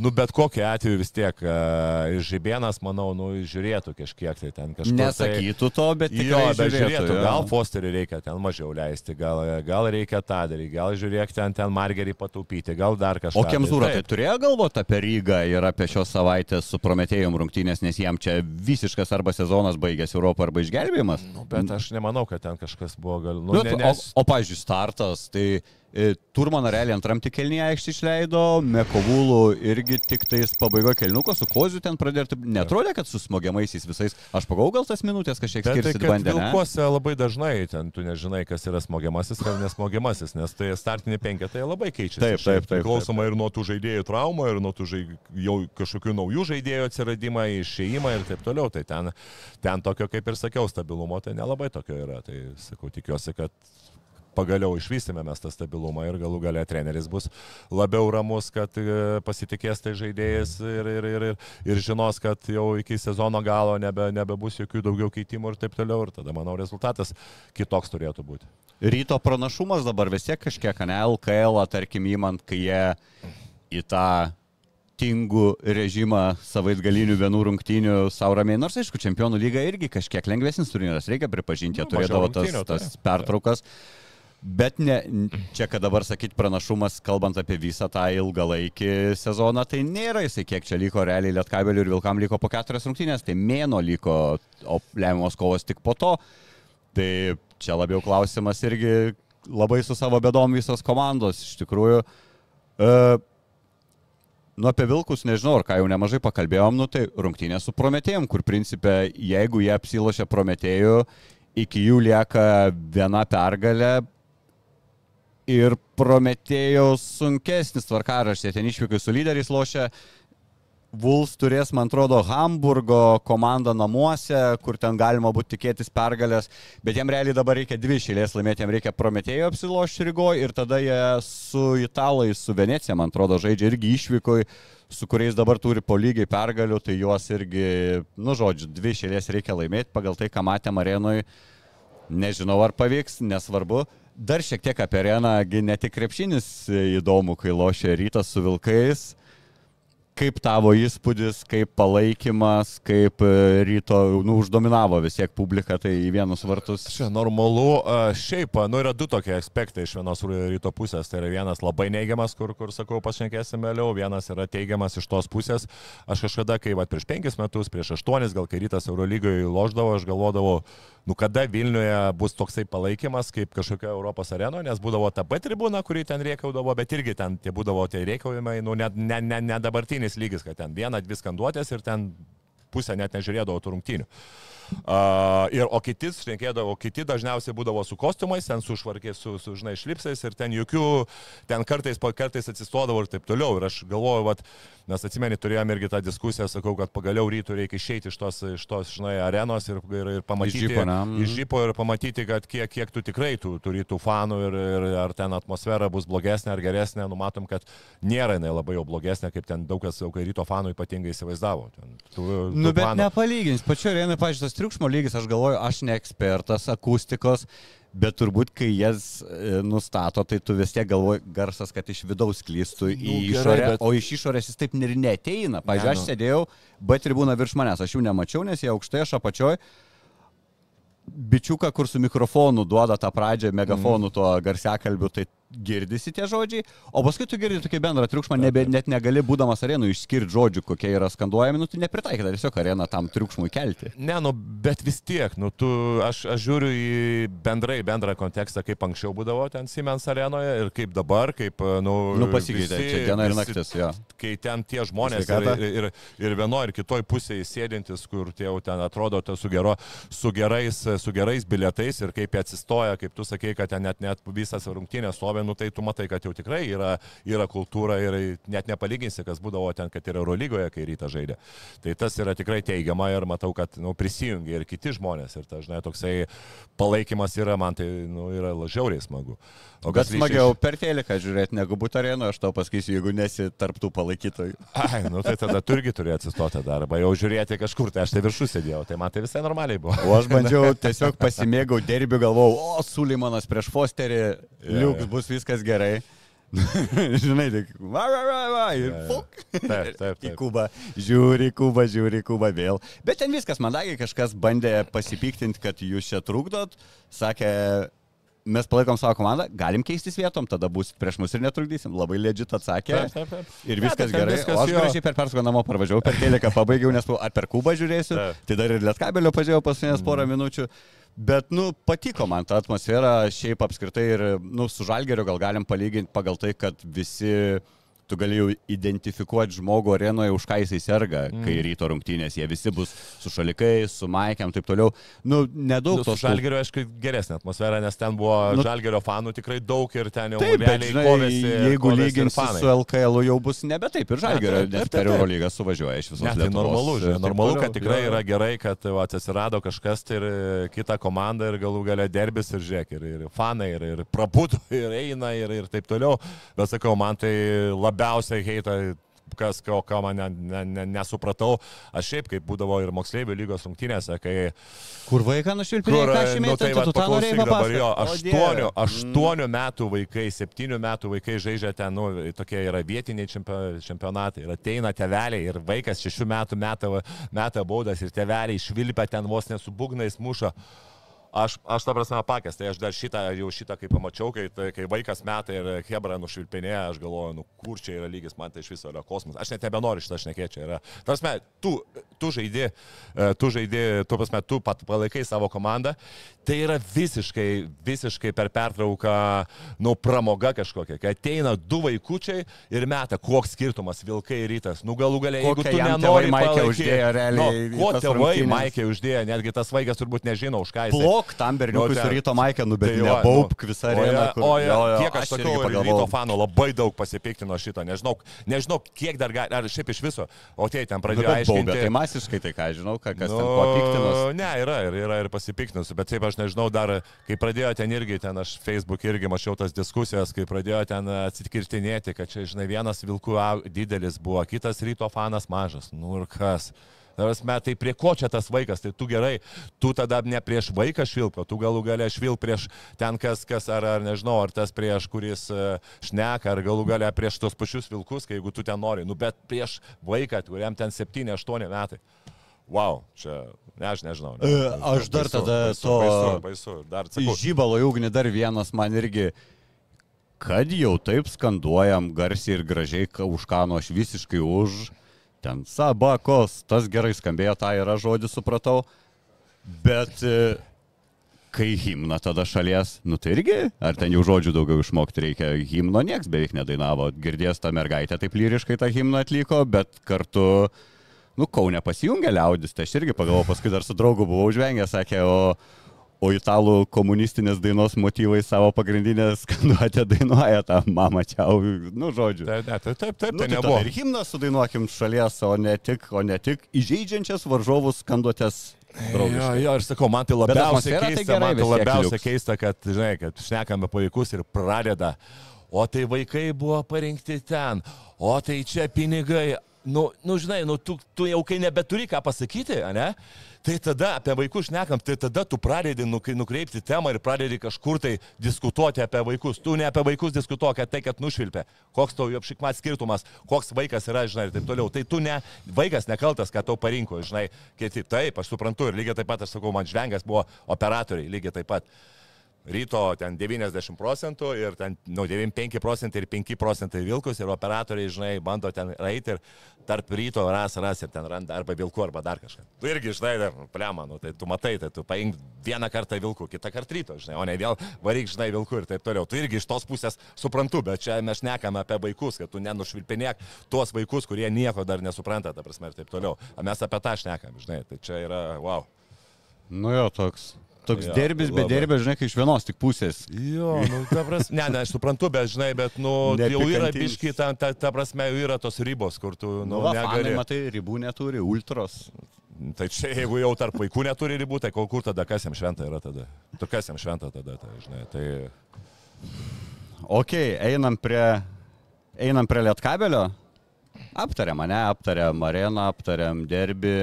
Nu, bet kokiu atveju vis tiek uh, Žibėnas, manau, nu, žiūrėtų kažkiek tai ten kažką. Nesakytų to, bet jo, bet žiūrėtų. žiūrėtų jo. Gal Fosterį reikia ten mažiau leisti, gal, gal reikia tą daryti, gal žiūrėk ten, ten Margerį pataupyti, gal dar kažką. O Kemzūra tai turėjo galvoti apie Rygą ir apie šios savaitės su Prometėjum rungtynės, nes jam čia visiškas arba sezonas baigėsi Europo arba išgelbėjimas? Nu, bet aš nemanau, kad ten kažkas buvo gal... Nu, bet, ne, nes... O, o pažiūrėjau, startas, tai E, Turmaną realiai antram tik kelnyje aikštį išleido, Mekovulų irgi tik tais pabaigo kelniuko, su Koziu ten pradėti. Netrodė, kad su smogiamaisiais visais. Aš pagau gal tas minutės kažkiek skirsis tai, bandė. Vilkuose labai dažnai ten tu nežinai, kas yra smogiamasis, kas nesmogiamasis, nes tai startinė penketai labai keičiasi. Taip, taip, taip. Priklausoma ir nuo tų žaidėjų traumų, ir nuo tų žaid... jau kažkokių naujų žaidėjų atsiradimą, išėjimą ir taip toliau. Tai ten, ten tokio, kaip ir sakiau, stabilumo tai nelabai tokio yra. Tai sakau, tikiuosi, kad pagaliau išvystėme mes tą stabilumą ir galų gale treneris bus labiau ramus, kad e, pasitikės tai žaidėjas ir, ir, ir, ir, ir žinos, kad jau iki sezono galo nebe, nebebus jokių daugiau keitimų ir taip toliau. Ir tada, manau, rezultatas kitoks turėtų būti. Ryto pranašumas dabar vis tiek kažkiek, ne LKL, tarkim, įmant, kai jie į tą tingų režimą savaitgalinių vienų rungtynių savo ramiai. Nors, aišku, čempionų lyga irgi kažkiek lengvesnis turnyras, reikia pripažinti, jie turėdavo tas, tas pertraukas. Tai. Bet ne, čia, kad dabar sakyti pranašumas, kalbant apie visą tą ilgalaikį sezoną, tai nėra jisai, kiek čia liko realiai Lietkabelių ir Vilkam liko po keturias rungtynės, tai mėno liko, o lemiamos kovos tik po to. Tai čia labiau klausimas irgi labai su savo bedom visos komandos, iš tikrųjų. Uh, Nu, apie Vilkus nežinau, ar ką jau nemažai pakalbėjom, nu tai rungtynė su Prometėjum, kur principė, jeigu jie apsilošia Prometėjų, iki jų lieka viena pergalė ir Prometėjos sunkesnis tvarkaraštis, ten išvykai su lyderiais lošia, Vuls turės, man atrodo, Hamburgo komandą namuose, kur ten galima būtų tikėtis pergalės, bet jiem realiai dabar reikia dvi šėlės laimėti, jiem reikia Prometėjo apsilošti Rygoje ir tada jie su Italais, su Venecija, man atrodo, žaidžia irgi išvykoj, su kuriais dabar turi po lygiai pergalių, tai juos irgi, nu žodžiu, dvi šėlės reikia laimėti. Pagal tai, ką matėm arenui. Nežinau, ar pavyks, nesvarbu. Dar šiek tiek apie areną, ne tik krepšinis įdomu, kai lošia rytas su vilkais kaip tavo įspūdis, kaip palaikymas, kaip e, ryto, nu, uždominavo vis tiek publika, tai į vienus vartus. Čia normalu, šiaip, nu, yra du tokie aspektai iš vienos ryto pusės. Tai yra vienas labai neigiamas, kur, kur sakau, pašnekėsim vėliau, vienas yra teigiamas iš tos pusės. Aš kažkada, kai va, prieš penkis metus, prieš aštuonis, gal kai rytas Eurolygoje loždavo, aš galvodavau, nu kada Vilniuje bus toksai palaikymas kaip kažkokia Europos arena, nes būdavo ta pati tribūna, kuri ten rėkaudavo, bet irgi ten tie būdavo tie rėkaujimai, nu net ne, ne, ne dabartinis lygis, kad ten viena, dvi skanduotės ir ten pusę net nežiūrėdavo tų rungtynių. Uh, ir, o kiti, šnekėdavo, kiti dažniausiai būdavo su kostiumais, ten su švarkiais, su, su žinai, šlipsais ir ten jokių, ten kartais, kartais atsistodavo ir taip toliau. Ir aš galvoju, vat, mes atsimeni, turėjome irgi tą diskusiją, sakau, kad pagaliau rytų reikia išeiti iš tos, iš tos žinai, arenos ir, ir, ir pamatyti. Iš žypo, iš žypo ir pamatyti, kad kiek, kiek tu tikrai tų turi tų fanų ir, ir ar ten atmosfera bus blogesnė ar geresnė. Numatom, kad nėra jinai labai jau blogesnė, kaip ten daug kas, kai ryto fanų ypatingai įsivaizdavo. Ten, tų, tų nu, bet fanų. nepalygins. Pačio arenai, pažiūrėjau, triukšmo lygis, aš galvoju, aš ne ekspertas akustikos, bet turbūt, kai jas e, nustato, tai tu vis tiek galvoji garsas, kad iš vidaus klystų į nu, išorę, gerai, bet... o iš išorės jis taip ir neteina. Pavyzdžiui, ne, nu. aš sėdėjau, bet tribūna virš manęs, aš jų nemačiau, nes jie aukštai, aš apačioj bičiuką, kur su mikrofonu duoda tą pradžią, megafonu mm. tuo garsiakalbiu, tai girdisi tie žodžiai, o paskui tu girdi tokį bendrą triukšmą, nebe, net negali būdamas arenų išskirti žodžių, kokie yra skanduojami, nu tai nepritaikyta tiesiog arena tam triukšmui kelti. Ne, nu, bet vis tiek, nu, tu, aš, aš žiūriu į bendrai, bendrą kontekstą, kaip anksčiau būdavo ten Siemens arenoje ir kaip dabar, kaip, nu, nu pasikeitė, visi, čia diena ir naktis, jo. Kai ten tie žmonės ir, ir, ir, ir vienoje ir kitoje pusėje sėdintis, kur tie jau ten atrodo su, gero, su, gerais, su gerais bilietais ir kaip jie atsistoja, kaip tu sakei, kad ten net, net visas rungtynės stovi stovi, nu, tai tu matai, kad jau tikrai yra, yra kultūra ir net nepalyginsi, kas būdavo ten, kad ir Eurolygoje, kai ryta žaidė. Tai tas yra tikrai teigiama ir matau, kad nu, prisijungia ir kiti žmonės ir tas, žinai, toksai palaikymas yra, man tai nu, yra žiauriai smagu. O bet smagiau per teliką žiūrėti negu būtų arenoje, aš tau pasakysiu, jeigu nesi tarptų palaikytojų. Ai, nu tai tada tu irgi turi atsistoti darbą, jau žiūrėti kažkur, tai aš tai viršų sėdėjau, tai man tai visai normaliai buvo. O aš bandžiau tiesiog pasimėgau derbių, galvojau, o Sulimanas prieš Fosterį, Liuks bus viskas gerai. Žinai, tik va, va, va, va, ir fuk. Taip, taip, taip. Į kubą, žiūri, kubą, žiūri, kubą vėl. Bet ten viskas mandagiai, kažkas bandė pasipiktinti, kad jūs čia trukdot. Sakė, mes palaikom savo komandą, galim keistis vietom, tada būsit prieš mus ir netrukdysim. Labai legit atsakė. Taip, taip, taip. Ir viskas ja, gerai. Viskas, o aš gražiai per perską namo parvažiavau, per kelią pabaigiau, nes ar per kubą žiūrėsiu, taip. tai dar ir lietkabelio pažiūrėjau paskutinės porą mm. minučių. Bet, nu, patiko man ta atmosfera, šiaip apskritai ir, nu, su žalgeriu gal galim palyginti pagal tai, kad visi tu gali jau identifikuoti žmogų arenoje, už ką jisai serga, mm. kai ryto rungtynės, jie visi bus su šalikais, su maikiam, taip toliau. Nu, nedaug nu, to. Žalgerio, aišku, geresnė atmosfera, nes ten buvo nu, žalgerio fanų tikrai daug ir ten jau realiai kovėsi. Jeigu lyginsi su LKL, jau bus nebe taip ir žalgerio, nes per Eurolygą suvažiuoja iš visos ne, tai normalu, žinai, normalu, kad tikrai yra gerai, kad va, atsirado kažkas tai ir kita komanda ir galų gale derbis ir žiūrėk, ir, ir fanai, ir, ir prabudo, ir eina, ir, ir taip toliau. Bet sakau, man tai labiau labiausiai heitą kas, ko, ko man ne, ne, ne, nesupratau. Aš šiaip, kaip būdavo ir moksleivių lygos rungtynėse, kai... Kur vaiką nušvilpėjo, ką aš įmėjau, nu, tai tu tą norėjai dabar jo, aštuonių, aštuonių metų vaikai, septynių metų vaikai žaidžia ten, nu, tokie yra vietiniai čempionatai. Ir ateina teveliai ir vaikas šešių metų metą, metą baudas ir teveliai išvilpia ten vos nesubūgnais muša. Aš, aš ta prasme pakęs, tai aš dar šitą, jau šitą, kai pamačiau, kai, tai, kai vaikas metai ir Hebra nušvilpinėja, aš galvoju, nu kur čia yra lygis, man tai iš viso yra kosmosas. Aš net nebenoriu šitą šnekėti. Tarsi, tu, tu žaidži, e, tu žaidži, tu prasme, tu pat palaikai savo komandą, tai yra visiškai, visiškai per pertrauką, nu, pramoga kažkokia, kai ateina du vaikučiai ir meta, koks skirtumas Vilkai rytas. Nu, galų galiai, jeigu tu nenori, Maikė uždėjo realiai. Nu, ko tėvai Maikė uždėjo, netgi tas vaikas turbūt nežino, už ką jis. Blok tam berniukui Nu, su ten- ryto Maikė, nu bet Tai tai jo, nebaubk nu, visą o areną. ja- kur- O, ja, jo, jo, kiek aš pagalvojau. ryto fanų labai daug pasipiktino šitą, nežinau, nežinau kiek dar gali, ar šiaip iš viso, o tie ten Nu, pradėjo bet baubė, aiškinti. tai masiškai tai ką, žinau, ką, kas ten kuo piktinas. Ne, yra ir, yra ir pasipiktinusių, bet taip aš nežinau dar, kai pradėjo ten irgi, ten aš Facebook irgi mačiau tas diskusijas, kai pradėjo ten atsikirtinėti, kad čia, žinai, vienas vilkų didelis buvo, kitas ryto fanas mažas. Nu ir kas? Tarasme, tai prie ko čia tas vaikas? Tai tu gerai, tu tada ne prieš vaiką švilpo, tu galų galę švilp prieš ten kas, kas ar, ar nežinau, ar tas prieš, kuris e, šneka, ar galų galę prieš tos pačius vilkus, kai jeigu tu ten nori, nu bet prieš vaiką, kuriam ten 7-8 metai. Wow, čia, ne, aš nežinau. Ne, E, aš dar tada baisu, to- Baisu, baisu, dar sakau. Žybalo į ugnį dar vienas man irgi, kad jau taip skanduojam garsiai ir gražiai, ka už ką nu aš visiškai už. Ten sabakos, tas gerai skambėjo, tą yra žodį supratau. Bet e, kai himna tada šalies, nu tai irgi, ar ten jau žodžių daugiau išmokti reikia, himno nieks beveik nedainavo. Girdės ta mergaitė taip lyriškai tą himną atliko, bet kartu, nu, Kaune pasijungė liaudis, tai aš irgi pagalvojau, paskui dar su draugu buvau užvengęs, sakė, o, o italų komunistinės dainos motyvai savo pagrindinę skanduotę dainuoja tą mamą čia, nu, žodžiu. Taip, taip, taip, taip, taip Nu, tai tai nebuvo. ir himną sudainuokim šalies, o ne tik, o ne tik įžeidžiančias varžovus skanduotės. Jo, draugiškai. jo, ir sakau, man tai labiausiai tai keista, gerai man tai labiausiai liuks. keista, kad, žinai, kad šnekame apie vaikus ir pradeda. O tai vaikai buvo parinkti ten, o tai čia pinigai. Nu, nu žinai, nu, tu, tu jau kai nebeturi ką pasakyti, ne? Tai tada apie vaikus šnekam, tai tada tu pradedi nukreipti temą ir pradedi kažkur tai diskutuoti apie vaikus. Tu ne apie vaikus diskutuok, apie tai, kad nušvilpė. Koks tau jo apšikmat skirtumas, koks vaikas yra, žinai, ir taip toliau. Tai tu ne, vaikas nekaltas, kad tau parinko, žinai, kiti. Taip, aš suprantu ir lygiai taip pat, aš sakau, man žvengas buvo operatoriai, lygiai taip pat. Ryto ten 90 procentų ir ten, nu, 95 procentai ir 5 procentai vilkus ir operatoriai, žinai, bando ten eiti ir tarp ryto ras, ras ir ten randa arba vilkų, arba dar kažką. Tu irgi, žinai, dar, plema, nu, tai tu matai, tai tu paimk vieną kartą vilkų, kitą kartą ryto, žinai, o ne vėl varyk, žinai, vilkų ir taip toliau. Tu irgi iš tos pusės suprantu, bet čia mes šnekame apie vaikus, kad tu nenušvilpinėk tuos vaikus, kurie nieko dar nesupranta, ta prasme, ir taip toliau. O mes apie tą šnekam, žinai, tai čia yra, wow. Nu jo, toks. Toks Jo, derbis, bet labai. derbis, žinai, iš vienos tik pusės. Jo, nu, ta prasme, ne, ne, aš suprantu, bet, žinai, bet, nu, jau yra biški, ta, ta, ta prasme, jau yra tos ribos, kur tu, nu, Nu, va, negali. matai, ribų neturi, ultros. Tai čia, jeigu jau tarp vaikų neturi ribų, tai kol kur tada kas jam šventa yra tada? Tu kas jam šventa tada, tai, žinai, tai... Ok, einam prie, einam prie Lietkabelio. Aptarėm mane, aptarėm areną, aptarėm derbi.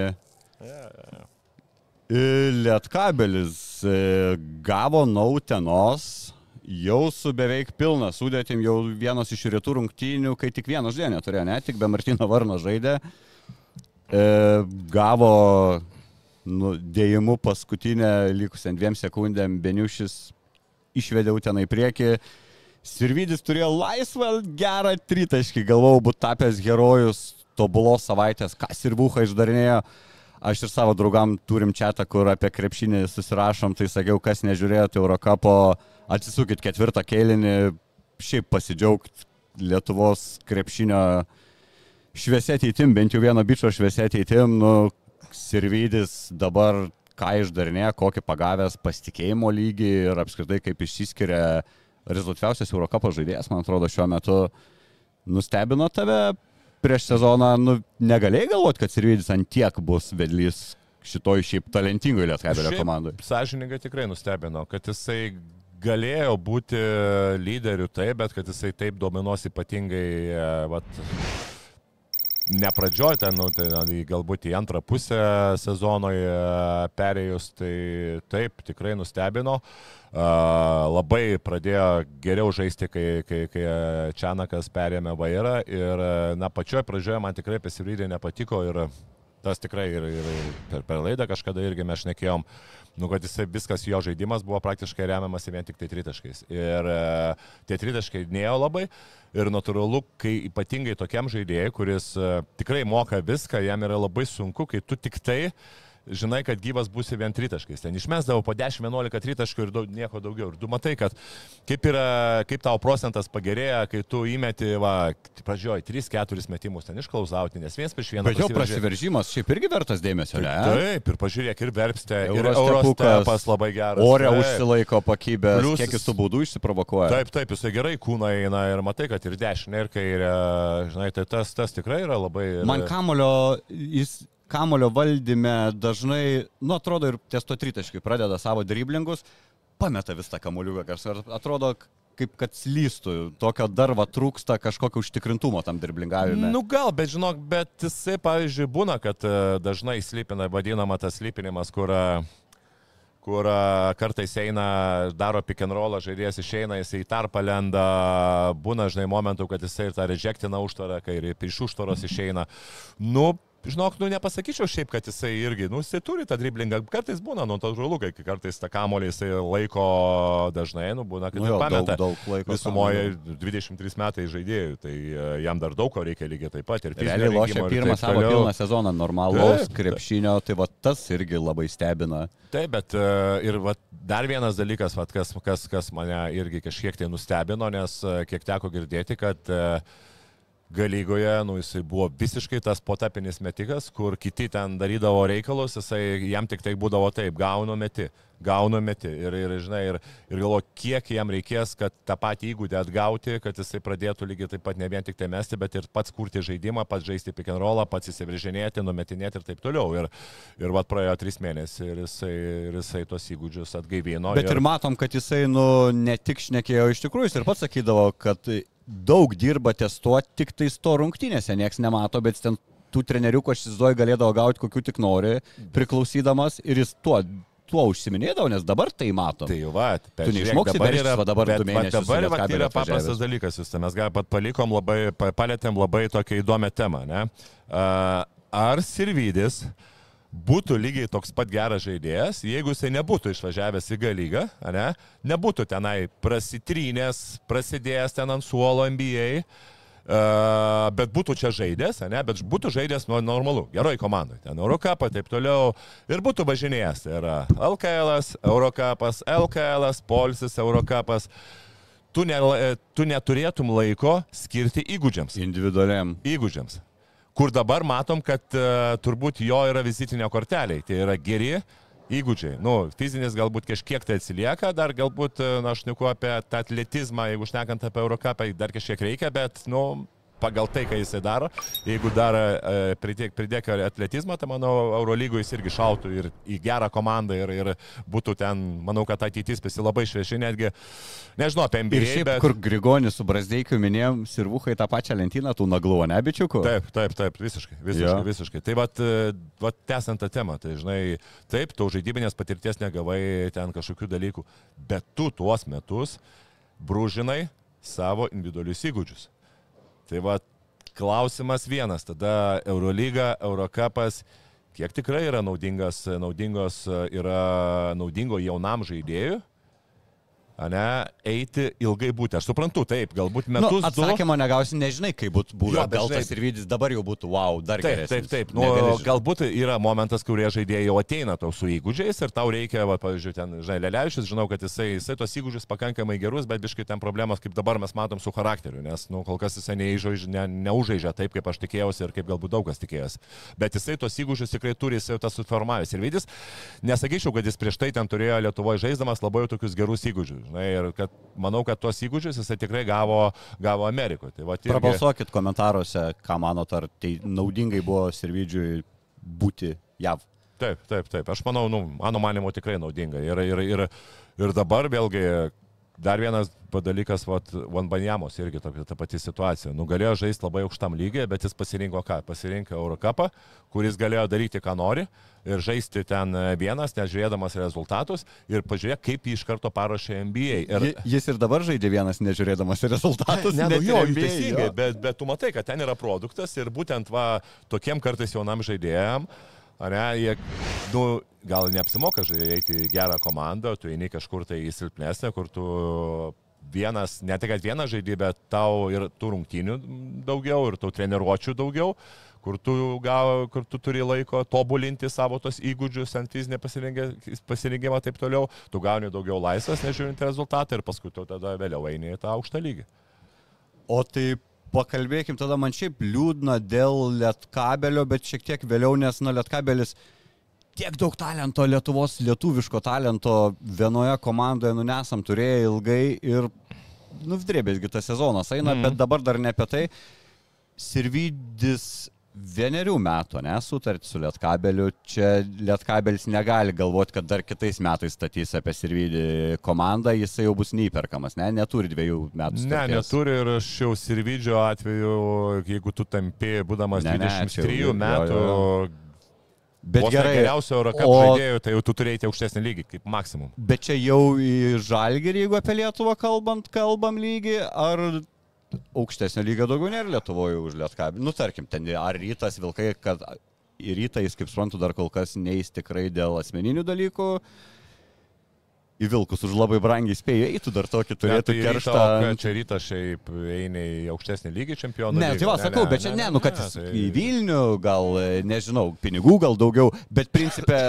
Lietkabelis e, gavo nautenos, jau su beveik pilna sudėtim, jau vienas iš rytų rungtynių, kai tik vieną žaidėją turėjo, ne, tik be Martino Varno žaidė. E, gavo nu, dėjimu paskutinę likusią dviem sekundėm Beniušis išvedė ten į priekį. Sirvidis turėjo laisvą gerą tritaškį, galvojau, būtų tapęs herojus tobulos savaitės, ką Sirbucha išdarinėjo. Aš ir savo draugam turim čia, kur apie krepšinį susirašom, tai sakiau, kas nežiūrėjote Eurocapo, atsisukit ketvirtą kėlinį, šiaip pasidžiaugt Lietuvos krepšinio šviesia ateitim, bent jau vieno bičio šviesia ateitim, nu, Sirvidis dabar ką išdarinėja, kokį pagavęs pasitikėjimo lygį ir apskritai kaip išsiskiria rezultatyviausias Eurocapo žaidėjas, man atrodo, šiuo metu nustebino tave prieš sezoną, nu, negalėjai galvoti, kad Sirvidis ant tiek bus vedlys šitoj šiaip talentingoje Lietkabelio Šiaip komandoje. Sąžininkai tikrai nustebino, kad jisai galėjo būti lyderiu taip, bet kad jisai taip dominuos ypatingai, e, vat, ne pradžioj ten, nu, į- galbūt į antrą pusę sezono perėjus, tai taip, tikrai nustebino. Uh, labai pradėjo geriau žaisti, kai, kai, kai Čianakas perėmė vairą ir, na, pačioj pradžioje man tikrai pasirydė nepatiko ir tas tikrai ir, ir per, per laidą kažkada irgi mes šnekėjom, nu, kad jisai viskas jo žaidimas buvo praktiškai remiamas vien tik tai tritaškais. Ir tie tritaškai nėjo labai. Ir natūralu, kai ypatingai tokiam žaidėjui, kuris e, tikrai moka viską, jam yra labai sunku, kai tu tik tai žinai, kad gyvas būsi vien tritaškais. Ten išmesdavo po 10-11 tritaškų ir daug, nieko daugiau. Ir tu matai, kad kaip, yra, kaip tavo procentas pagerėja, kai tu įmeti, va, pradžioj 3-4 metimus ten išklausauti, nes vienas prieš vieną. Bet jo prasiveržimas šiaip irgi vertas dėmesio, ne? Taip, ir pažiūrėk, ir verpstė, ir Eurostepas labai geras. Ore Taip. užsilaiko pakybę, Plius- kiek jis tų baudų išsiprovokuoja. Taip, taip, jisai gerai kūną eina ir matai, kad ir dešinė, ir kairė, žinai, tai tas, tas tikrai yra labai... Man kamulio, jis kamulio valdyme dažnai, nu atrodo ir ties to tritaškai pradeda savo driblingus, pameta vis tą kamuliuką, kas atrodo kaip kad slystų, tokio dar va trūksta kažkokio užtikrintumo tam driblingavime. Nu gal, bet žinok, bet jisai, pavyzdžiui, būna, kad e, dažnai slypina, vadinama tas slypinimas, kur, e, kur e, kartais eina, daro pick and rollą, žaidėjas išeina, jisai į tarpą lenda, būna, žinai, momentų, kad jisai ir tą rejektiną užtvarą, kai ir iš užtvaros išeina. Nu, Žinok, nu nepasakyčiau šiaip, kad jisai irgi, nu jisai turi tą driblingą, kartais būna, nu to žalu, kai kartais tą kamolį jisai laiko dažnai, nu būna, kad Nu jo, pameta. daug- daug laiko Visumoje 23 metai žaidėjų, tai e, jam dar daug ko reikia lygiai taip pat. Ir Realiai lošia pirmą savo toliau. pilną sezoną normalaus Taip, krepšinio, tai va tas irgi labai stebina. Taip, bet e, ir vat, dar vienas dalykas, vat, kas, kas, kas mane irgi kažkiek tai nustebino, nes e, kiek teko girdėti, kad e, Galygoje, nu, jisai buvo visiškai tas potapinis metikas, kur kiti ten darydavo reikalus, jisai jam tik tai būdavo taip, gaunu meti, gaunu meti. Ir, ir žinai, ir, ir galvo, kiek jam reikės, kad tą patį įgūdį atgauti, kad jisai pradėtų lygiai taip pat ne vien tik tai mesti, bet ir pats kurti žaidimą, pats žaisti pick and rollą, pats įsiveržinėti, numetinėti ir taip toliau. Ir, ir vat praėjo trys mėnesiai ir jisai, ir jisai tos įgūdžius atgaivino. Bet ir matom, kad jisai, nu, ne tik šnekėjo iš tikrųjų, jis ir pats sakydavo, kad daug dirba ties tuo, tik tais to rungtynėse, nieks nemato, bet ten tų trenerių, aš įsivaizduoju, galėdavo gauti kokiu tik nori, priklausydamas ir jis tuo, tuo užsiminėdavo, nes dabar tai matom. Tai jau, va, Tu neišmoksi veržtis, va dabar bet, bet dabar va, Lietkabeliu yra paprastas atvažiavęs. dalykas, jūs ten mes gal pat palikom labai, pa- palėtėm labai tokią įdomią temą, ne? Ar Sirvidis būtų lygiai toks pat geras žaidėjas, jeigu jisai nebūtų išvažiavęs į galygą, ne? nebūtų tenai prasitrynęs, prasidėjęs ten ant suolo NBA, Uh, bet būtų čia žaidęs, ne, bet būtų žaidęs nu, normalu, geroj komandai, ten Eurocapą, taip toliau, ir būtų važinėjęs. Tai yra LKL, Eurocapas, LKL, Polsis, Eurocapas. Tu, ne, tu neturėtum laiko skirti įgūdžiams. Individualiam. Įgūdžiams. Kur dabar matom, kad uh, turbūt jo yra vizitinė kortelė. Tai yra geri įgūdžiai. Nu, fizinis galbūt kažkiek tai atsilieka, dar galbūt, e, na, aš neku apie tą atletizmą, jeigu šnekant apie Eurocapą, dar kažkiek reikia, bet, nu, pagal tai, ką jisai daro, jeigu dar e, pridėk, pridėk atletizmą, tai manau, Eurolygoje jis irgi šautų ir į gerą komandą ir, ir būtų ten, manau, kad ateitis pasi labai švieži, netgi, nežinau apie Ir NBA, šiaip, bet... kur Grigonis su Brazdeikiu minėjom, sirvukai tą pačią lentyną, tų naglų, ne bičiukų? Taip, taip, taip, visiškai, visiškai, ja. visiškai. Tai vat, e, vat tęsiant tą temą, tai žinai, taip, tu žaidybinės patirties negavai ten kažkokių dalykų, bet tu tuos metus brūžinai savo individualius įgūdžius. Tai va, klausimas vienas, tada Eurolyga, Eurocapas, kiek tikrai yra naudingas, naudingos, yra naudingo jaunam žaidėjui, ne, eiti ilgai būti. Aš suprantu, taip, galbūt Nu, metus, du. atsakymą negausi, nežinai, kaip būtų buvę. Jo, Jo, bet gal žinai- tas ir vidis dabar jau būtų, wow, dar Taip, geresnis. taip, taip. Nu, galbūt yra momentas, kurie žaidėjai jau ateina tau su įgūdžiais ir tau reikia, va, pavyzdžiui, ten, žinai, Lelevičius, žinau, kad jisai, jisai tos įgūdžius pakankamai gerus, bet biškai ten problemas, kaip dabar mes matom su charakteriu, nes, nu, kol kas jisai neįžaiž, ne, neužaižia taip, kaip aš tikėjausi ir kaip galbūt daug kas tikėjosi. Bet jisai tos įgūdžius tikrai turi, jisai jau tas suformavęs. Ir vidis, nesakyčiau, kad jis prieš tai ten turėjo Lietuvoje žaisdamas labai tokius gerus įgūdžius. Žinai, ir kad manau, kad tuos įgūdžius jisai tikrai gavo, gavo Amerikoje. Tai, irgi- Prabalsuokit komentaruose, ką manot, ar tai naudingai buvo Sirvidžiui būti JAV. Taip, taip, taip. Aš manau, nu, mano manimo tikrai naudinga. Ir, ir, ir, ir dabar vėlgi, dar vienas dalykas, Vanbanjamos irgi tokia ta pati situacija. Nugalėjo žaisti labai aukštam lygiai, bet jis pasirinko ką? Pasirinko Eurocapą, kuris galėjo daryti, ką nori ir žaisti ten vienas, nežiūrėdamas rezultatus ir pažiūrėk, kaip jį iš karto paruošė NBA. Ir... Jis ir dabar žaidžia vienas, nežiūrėdamas rezultatus. Ne, ne, nu, jo, NBA, teisingai, jo. Bet, bet tu matai, kad ten yra produktas ir būtent va, tokiem kartais jaunam žaidėjam, ne, jie, nu, gal neapsimoka eiti į gerą komandą, tu eini kažkur tai į silpnesnę, kur tu vienas, ne tik, vienas žaidži, bet tau ir tų rungtynių daugiau, ir tų treniruočių daugiau, kur tu, gal, kur tu turi laiko tobulinti savo tos įgūdžius ant fizinę pasirinkimą taip toliau, tu gauni daugiau laisvės, nežiūrint rezultatą ir paskui tu tada vėliau eini į tą aukštą lygį. O taip pakalbėkim tada man šiaip liūdna dėl lietkabelio, bet šiek tiek vėliau, nes nu lietkabelis tiek daug talento, Lietuvos lietuviško talento vienoje komandoje, nu nesam turėję ilgai ir, nu, vdrėbėsgi tas sezonas eina, mm. bet dabar dar ne apie tai. Sirvidis vienerių metų, nesutarti su Lietkabeliu. Čia Lietkabelis negali galvoti, kad dar kitais metais statys apie Sirvidį komandą, jisai jau bus neįperkamas, ne, neturi dviejų metų. Starties. Ne, neturi ir aš jau Sirvidžio atveju, jeigu tu tampi, būdamas ne, 23 ne, metų. Jo, jo Bet Vos gerai, geriausio Eurocap o... žaidėjų, tai jau tu turėjai aukštesnį lygį, kaip maksimum. Bet čia jau į žalgerį, jeigu apie Lietuvą kalbant, kalbam lygį, ar aukštesnio lygio daugiau nėra Lietuvoje už Lietkabį? Nu, tarkim, ten ar rytas Vilkai, kad į rytą jis, kaip suprantu, dar kol kas neįs tikrai dėl asmeninių dalykų. Uh, į Vilkus už labai brangiai spėjo, eitų dar tokį turėtų ne, tai kerštą. Ryto, čia rytas šiaip eina į aukštesnį lygį čempionų. Ne, tai va, sakau, ne, bet čia ne, ne, nu, kad ne, tai... į Vilnių, gal, nežinau, pinigų gal daugiau, bet principė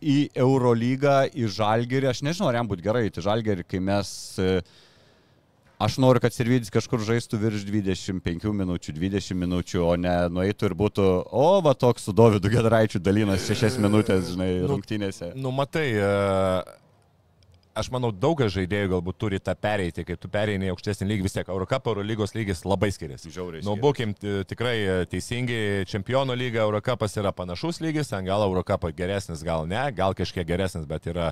į Eurolygą, į Žalgerį, aš nežinau, ar jam būtų gerai į Žalgerį, kai mes... Aš noriu, kad Sirvidis kažkur žaistų virš 25 minučių, 20 minučių, o ne nueitų ir būtų, o, va toks su Dovydu Gedraičiu dalinas 6 minutės, žinai, nu, rungtynėse. Nu, matai, uh aš manau, daugas žaidėjų galbūt turi tą pereiti, kai tu pereini į aukštesnį lygį, vis tiek Eurocup, Euro lygos lygis labai skiriasi. Žiauriai. Nu, būkim tikrai e, teisingi, čempionų lyga, Eurocupas yra panašus lygis, ten gal Eurocup geresnis, gal ne, gal kažkiek geresnis, bet yra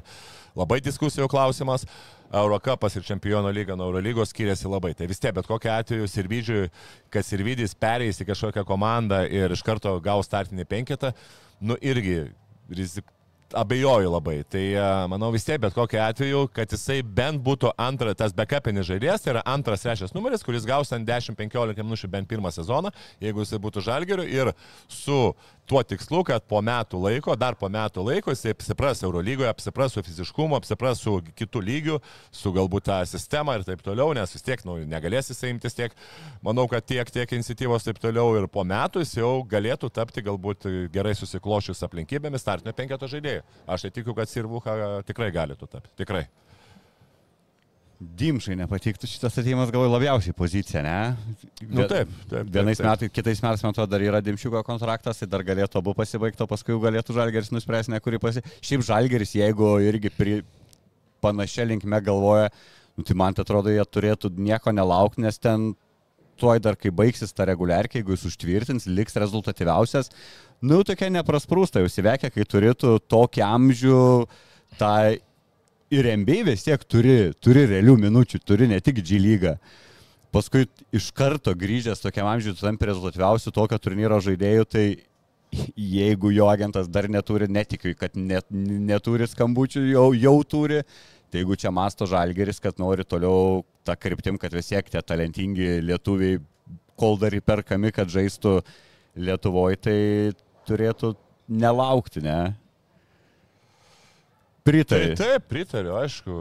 labai diskusijų klausimas. Eurocupas ir čempionų lyga nuo Eurolygos skiriasi labai. Tai vis tiek, bet kokiu atveju Sirvidžiui, kad Sirvidis pereis į kažkokią komandą ir iš karto gaus startinį penketą, nu irgi rizik, abejoju labai. Tai e, manau vis tiek, bet kokiu atveju, kad jisai bent būtų antras, tas backupinis žaidėjas, tai yra antras, trečias numeris, kuris gaus ant 10-15 minučių bent pirmą sezoną, jeigu jisai būtų žalgeriu ir su tuo tikslu, kad po metų laiko, dar po metų laiko jisai apsipras Eurolygoje, apsipras su fiziškumu, apsipras su kitų lygių, su galbūt tą sistemą ir taip toliau, nes vis tiek nu, negalės jisai imtis tiek, manau, kad tiek, tiek iniciatyvos taip toliau ir po metų jis jau galėtų tapti galbūt gerai susiklošius aplinkybėmis startinio penketo žaidėjų. Aš tai tikiu, kad Sirvuha tikrai galėtų tapti. Tikrai. Dimšai nepatiktų šitas atėjimas, galvoju, labiausiai pozicija, ne? Nu, taip, taip. Vienais metais, kitais metais, man atrodo, dar yra Dimšiuko kontraktas, tai dar galėtų abu pasibaigti, o paskui jau galėtų Žalgeris nuspręsti, ne kurį pasi... Šiaip Žalgeris, jeigu irgi pri... panašia linkme galvoja, nu, tai man tai atrodo, jie turėtų nieko nelaukti, nes ten tuoj dar, kai baigsis ta reguliarkė, jeigu jis užtvirtins, liks rezultatyviausias, nu, tokia neprasprūsta, jau įsivekia, kai turėtų tokį amžių tą ir MBA vis tiek turi, turi realių minučių, turi ne tik G lygą. Paskui iš karto grįžęs tokiam amžiui, tu tampi rezultatyviausiu tokio turnyro žaidėjų, tai jeigu jo agentas dar neturi, netikiu, kad net, neturi skambučių, jau, jau turi. Tai jeigu čia masto žalgeris, kad nori toliau tą kryptim, kad vis tiek tie talentingi lietuviai, kol dar įperkami, kad žaistų Lietuvoje, tai turėtų nelaukti, ne? Pritariu. Tai, taip, pritariu, aišku,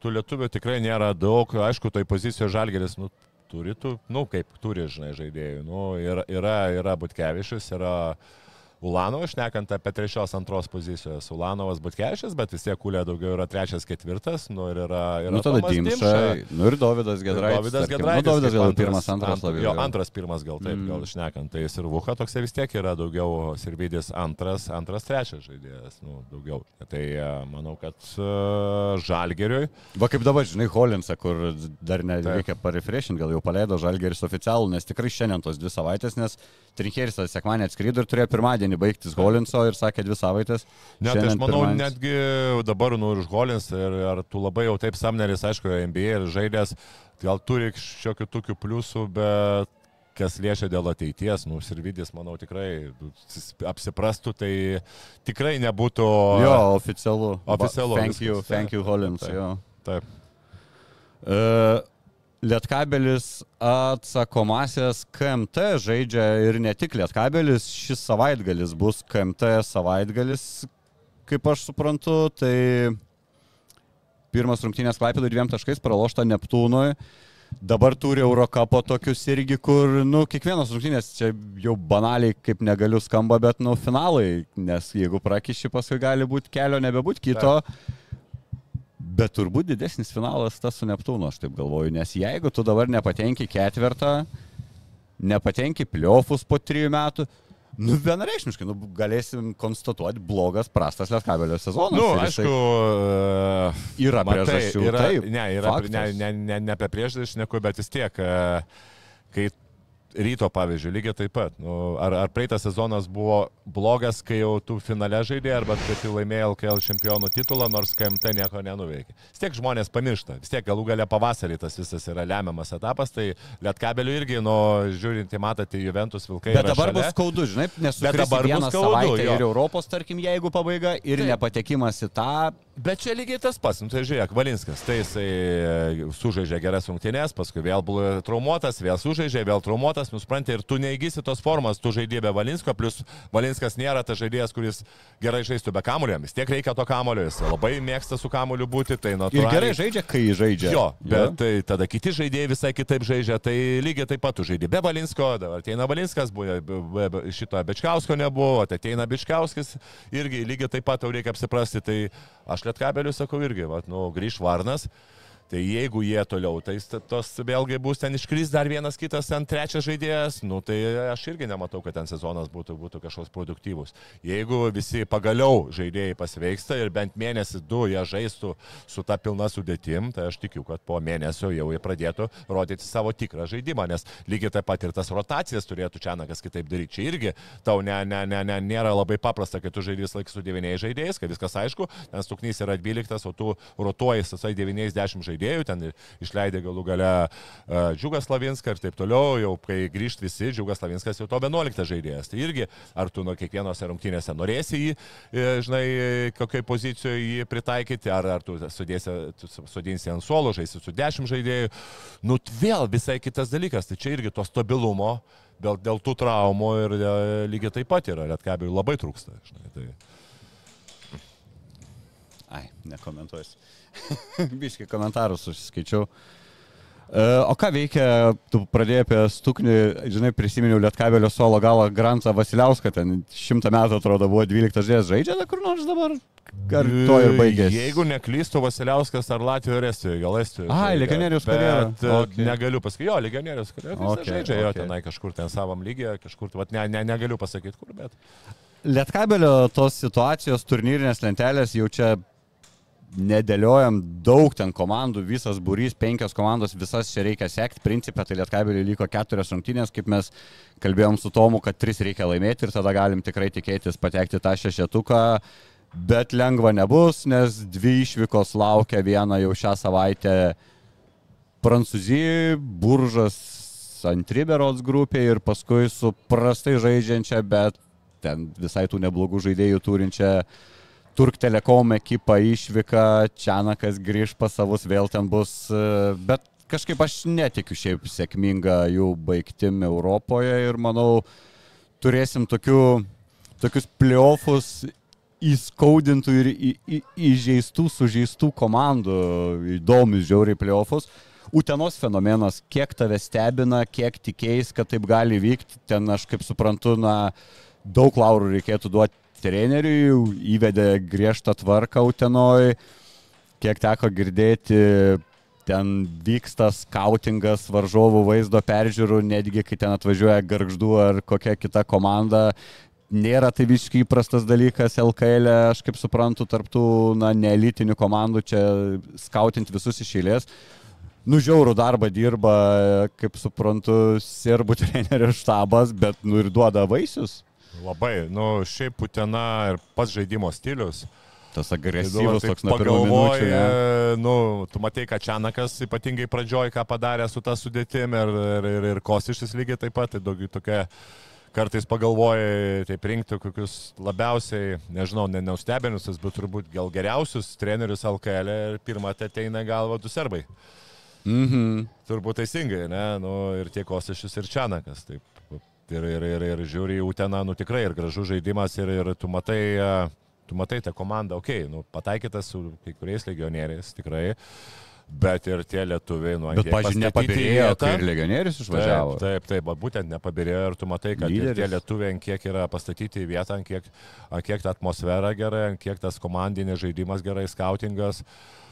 tų lietuvių tikrai nėra daug, aišku, toj pozicijoje žalgeris, nu, turi, tu, nu, kaip turi, žinai, žaidėjų, nu, yra, yra, yra Butkevičius, yra... yra Ulanovas, šnekant apie trečios, antros pozicijos. Ulanovas Butkevičius, bet vis tiek Kulė daugiau yra trečias, ketvirtas. Nu, ir yra, yra nu, tada Dimša. Nu, ir Dovydas Gedraitis. Dovydas Gedraitis. Nu, Dovydas gal pirmas, antras ant, labiau. Jo, antras, pirmas gal taip, mm. gal šnekant. Tai ir Vuha toksai vis tiek yra daugiau Sirvidis antras, antras, trečias žaidėjas. Nu, daugiau. Tai e, manau, kad uh, Žalgeriui. Va kaip dabar, žinai, Holinsą, kur dar nereikia parefreshinti, gal jau paleido Žalgeris oficialų, nes tikrai šiandien tos dvi savaitės, nes Trinkeris sekmanį atskrido ir turėjo pirmadienį baigtis Holinso ir sakė dvi savaitės. Net tai aš manau, pirmadienis. netgi dabar nu iš Golins ir ar tu labai jau taip Samneris, aišku, NBA ir žaidęs, gal turi šiokių tokių pliusų, bet kas liečia dėl ateities, nu, Sirvidis, manau, tikrai apsiprastų, tai tikrai nebūtų... Jo, oficialu. Oficialu Thank you, thank you, Hollins. taip. Taip. E, Lietkabelis atsakomasias KMT žaidžia ir ne tik Lietkabelis, šis savaitgalis bus KMT savaitgalis, kaip aš suprantu, tai pirmas rungtynės Klaipėdų dviem taškais pralošta Neptūnui. Dabar turi Eurocapo tokius irgi, kur, nu, kiekvienas rungtynės čia jau banaliai kaip negaliu skamba, bet, nu, finalai, nes jeigu prakiši, paskui gali būti kelio nebebūti kito. Bet turbūt didesnis finalas tas su Neptūnu, aš taip galvoju, nes jeigu tu dabar nepatenki ketvirtą, nepatenki pliofus po trijų metų, nu vienareikšmiškai, nu, galėsim konstatuoti blogas, prastas Lietkabelio sezonas. Nu, ir jisai- aišku, e, Yra matai, priežasčių, Yra, taip, ne, yra, faktas. ne, ne, ne, ne apie priežastį šneku, bet vis tiek, e, kai ryto, pavyzdžiui, lygiai taip pat. Nu, ar, ar praeitas sezonas buvo blogas, kai jau tu finale žaidėjai, arba kai tu laimėjai LKL čempionų titulą, nors KMT nieko nenuveikė. Vis tiek žmonės pamiršta. Vis tiek galų gale pavasarį tas visas yra lemiamas etapas, tai Lietkabeliu irgi, nu, žiūrint į matą, tai Juventus Vilkai. Bet dabar šalia. bus skaudu, žinai, nes dabar bus skaudu, ir Europos, tarkim, jeigu pabaiga, ir Taip. nepatekimas į tą. Bet čia lygiai tas pats, nu, tai žiūrėk, Valinskas, tai jisai e, sužaidžia geras rungtynės, paskui vėl buvo traumuotas, vėl sužaidžia, vėl traumuotas, nusprendė ir tu neįgysi tos formos, tu žaidži be Valinsko, plus Valinskas nėra tas žaidėjas, kuris gerai žaistų be kamulio, vis tiek reikia to kamulio, jis labai mėgsta su kamuliu būti, tai nuo Ir gerai žaidžia, kai žaidžia. Jo, bet tai tada kiti žaidėjai visai kitaip žaidžia, tai lygiai taip pat tu žaidži be Valinsko, dabar ateina Valinskas, buvo, be, be, šito Bečkausko nebuvo, ateina Bečkauskis, irgi lygiai taip pat tau reikia apsiprasti, tai aš lietkabeliu sakau irgi, va, nu, grįž Varnas. Tai jeigu jie toliau, tai tos vėlgi bus ten iškris dar vienas kitas, ten trečias žaidėjas, nu tai aš irgi nematau, kad ten sezonas būtų, būtų kažkoks produktyvus. Jeigu visi pagaliau žaidėjai pasveiksta ir bent mėnesį du jie žaistų su ta pilna sudėtim, tai aš tikiu, kad po mėnesio jau jie pradėtų rodyti savo tikrą žaidimą, nes lygiai taip pat ir tas rotacijas turėtų čia nakas kitaip daryti. Čia irgi tau ne, ne, ne, ne, nėra labai paprasta, kai tu žaidži laik su devyniais žaidėjais, kai viskas aišku, ten stuknys yra 12, o tu rotuoji su 90 žaidėjų, ten išleidė galų gale uh, Džiugas Slavinską ir taip toliau, jau kai grįžt visi, Džiugas Slavinskas jau to 11 žaidėjas. Tai irgi, ar tu nuo kiekvienose rungtynėse norėsi jį, e, žinai, kokiai pozicijoje jį pritaikyti, ar, ar tu sudėsi, tu sudinsi ant suolo, žaisi su 10 žaidėjų. Nu, vėl visai kitas dalykas, tai čia irgi to stabilumo. Dėl, dėl tų traumų ir e, lygiai taip pat yra, Lietkabiui labai trūksta. Žinai, tai... Ai, nekomentuosiu. Biškai komentarus užsiskaičiau. E, O ką veikia, tu pradėjai apie stuknį, žinai, prisiminiau Lietkabelio solo galą Grantą Vasiliauską, ten šimtą metų atrodo buvo 12 žaidėjas, žaidžia da kur nors dabar? Ar to ir baigėsi? Jeigu neklystu, Vasiliauskas ar Latvijoje ar Estijoje, gal Estijoje. Ai, bet, karjera. e, Okay. Negaliu pasakyti, jo, legionierius karjerą. Okay, Okay, žaidžia jo okay. tenai kažkur ten savam lygiai, kažkur, vat, ne, ne, negaliu pasakyti kur, bet. Lietkabelio tos situacijos turnyrinės lentelės jau čia nedėliojam daug ten komandų, visas būrys, penkios komandos, visas čia reikia sekti. Principė, tai Lietkabeliui liko keturios rungtynės, kaip mes kalbėjom su Tomu, kad tris reikia laimėti ir tada galim tikrai tikėtis patekti tą šešetuką. Bet lengva nebus, nes dvi išvykos laukia vieną jau šią savaitę Prancūzijai, Buržas antri berods grupė ir paskui su prastai žaidžiančia, bet ten visai tų neblogų žaidėjų turinčia Turk Telekom ekipą išvyka, Čianakas grįž pas savus, vėl ten bus, e, bet kažkaip aš netikiu šiaip sėkmingą jų baigtim Europoje ir manau, turėsim tokių, tokius playoffus įskaudintų ir į- į- įžeistų, sužeistų komandų, įdomius žiauriai playoffus. Utenos fenomenas, kiek tave stebina, kiek tikėjai, kad taip gali vykti, ten aš kaip suprantu, na, daug laurų reikėtų duoti treneriui, įvedė griežtą tvarką Utenoj, kiek teko girdėti, ten vyksta skautingas varžovų vaizdo peržiūrų, netgi kai ten atvažiuoja garždu ar kokia kita komanda. Nėra tai visiškai įprastas dalykas LKL, e, aš kaip suprantu, tarptų na, neelitinių komandų čia skautinti visus iš eilės. nužiaurų darbą dirba, kaip suprantu, serbų trenerio štabas, bet nu ir duoda vaisius. Labai, nu, šiaip Putena ir pats žaidimo stilius. Tas Tai agresyvus dabar toks pirmų pagalvoji, ne? nu, tu matai, kad Čianakas ypatingai pradžioj, ką padarė su ta sudėtim ir, ir, ir, ir Kostišis lygiai taip pat, tai daugiau tokia kartais pagalvoji, taip rinkti kokius labiausiai, nežinau, ne neustebinusius, bet turbūt gal geriausius trenerius LKL ir pirmą tai ateina į galvą du serbai. Mhm. Turbūt teisingai, ne, nu, ir tiek Kostišis ir Čianakas. Taip. Ir, ir, ir, ir žiūri į Uteną, nu tikrai ir gražus žaidimas ir, ir tu matai, e, tu matai tą komandą, okei, okay, nu, pataikytas su kai kuriais legionieriais, tikrai, bet ir tie lietuviai, nu, Bet, pažiūrėjau, nepabirėjo, kai ir legionierius išvažiavo. Taip, taip, taip, būtent nepabirėjo ir tu matai, kad tie lietuviai, kiek yra pastatyti į vietą, kiek, kiek ta atmosfera gerai, kiek tas komandinis žaidimas gerai, skautingas. Bam,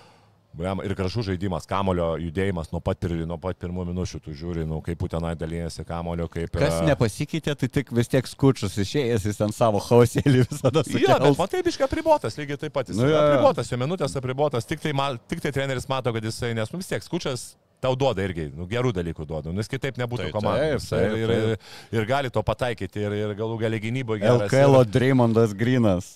Ir gražus žaidimas, kamulio judėjimas nuo pat, nuo pat pirmų minučių, tu žiūri, nu, kaip tenai dalyjasi kamulio, kaip... Kas yra- nepasikeitė, tai tik vis tiek skučius išėjęs, jis ten savo chaosėlį visada Jo, bet sukėlė. matai, biškai apribotas, lygiai taip pat. Jis Nu, jo. apribotas, jo minutės apribotas, tik tai, ma, tik tai treneris mato, kad jisai, nes nu, vis tiek skučias tau duoda irgi, nu, gerų dalykų duoda, nu, nes kitaip nebūtų Taip, komandos. taip, Ir, ir, taip. ir, ir gali to pataikyti, ir, ir galų gali gynyboje geras. LKL Dreymondas Grinas.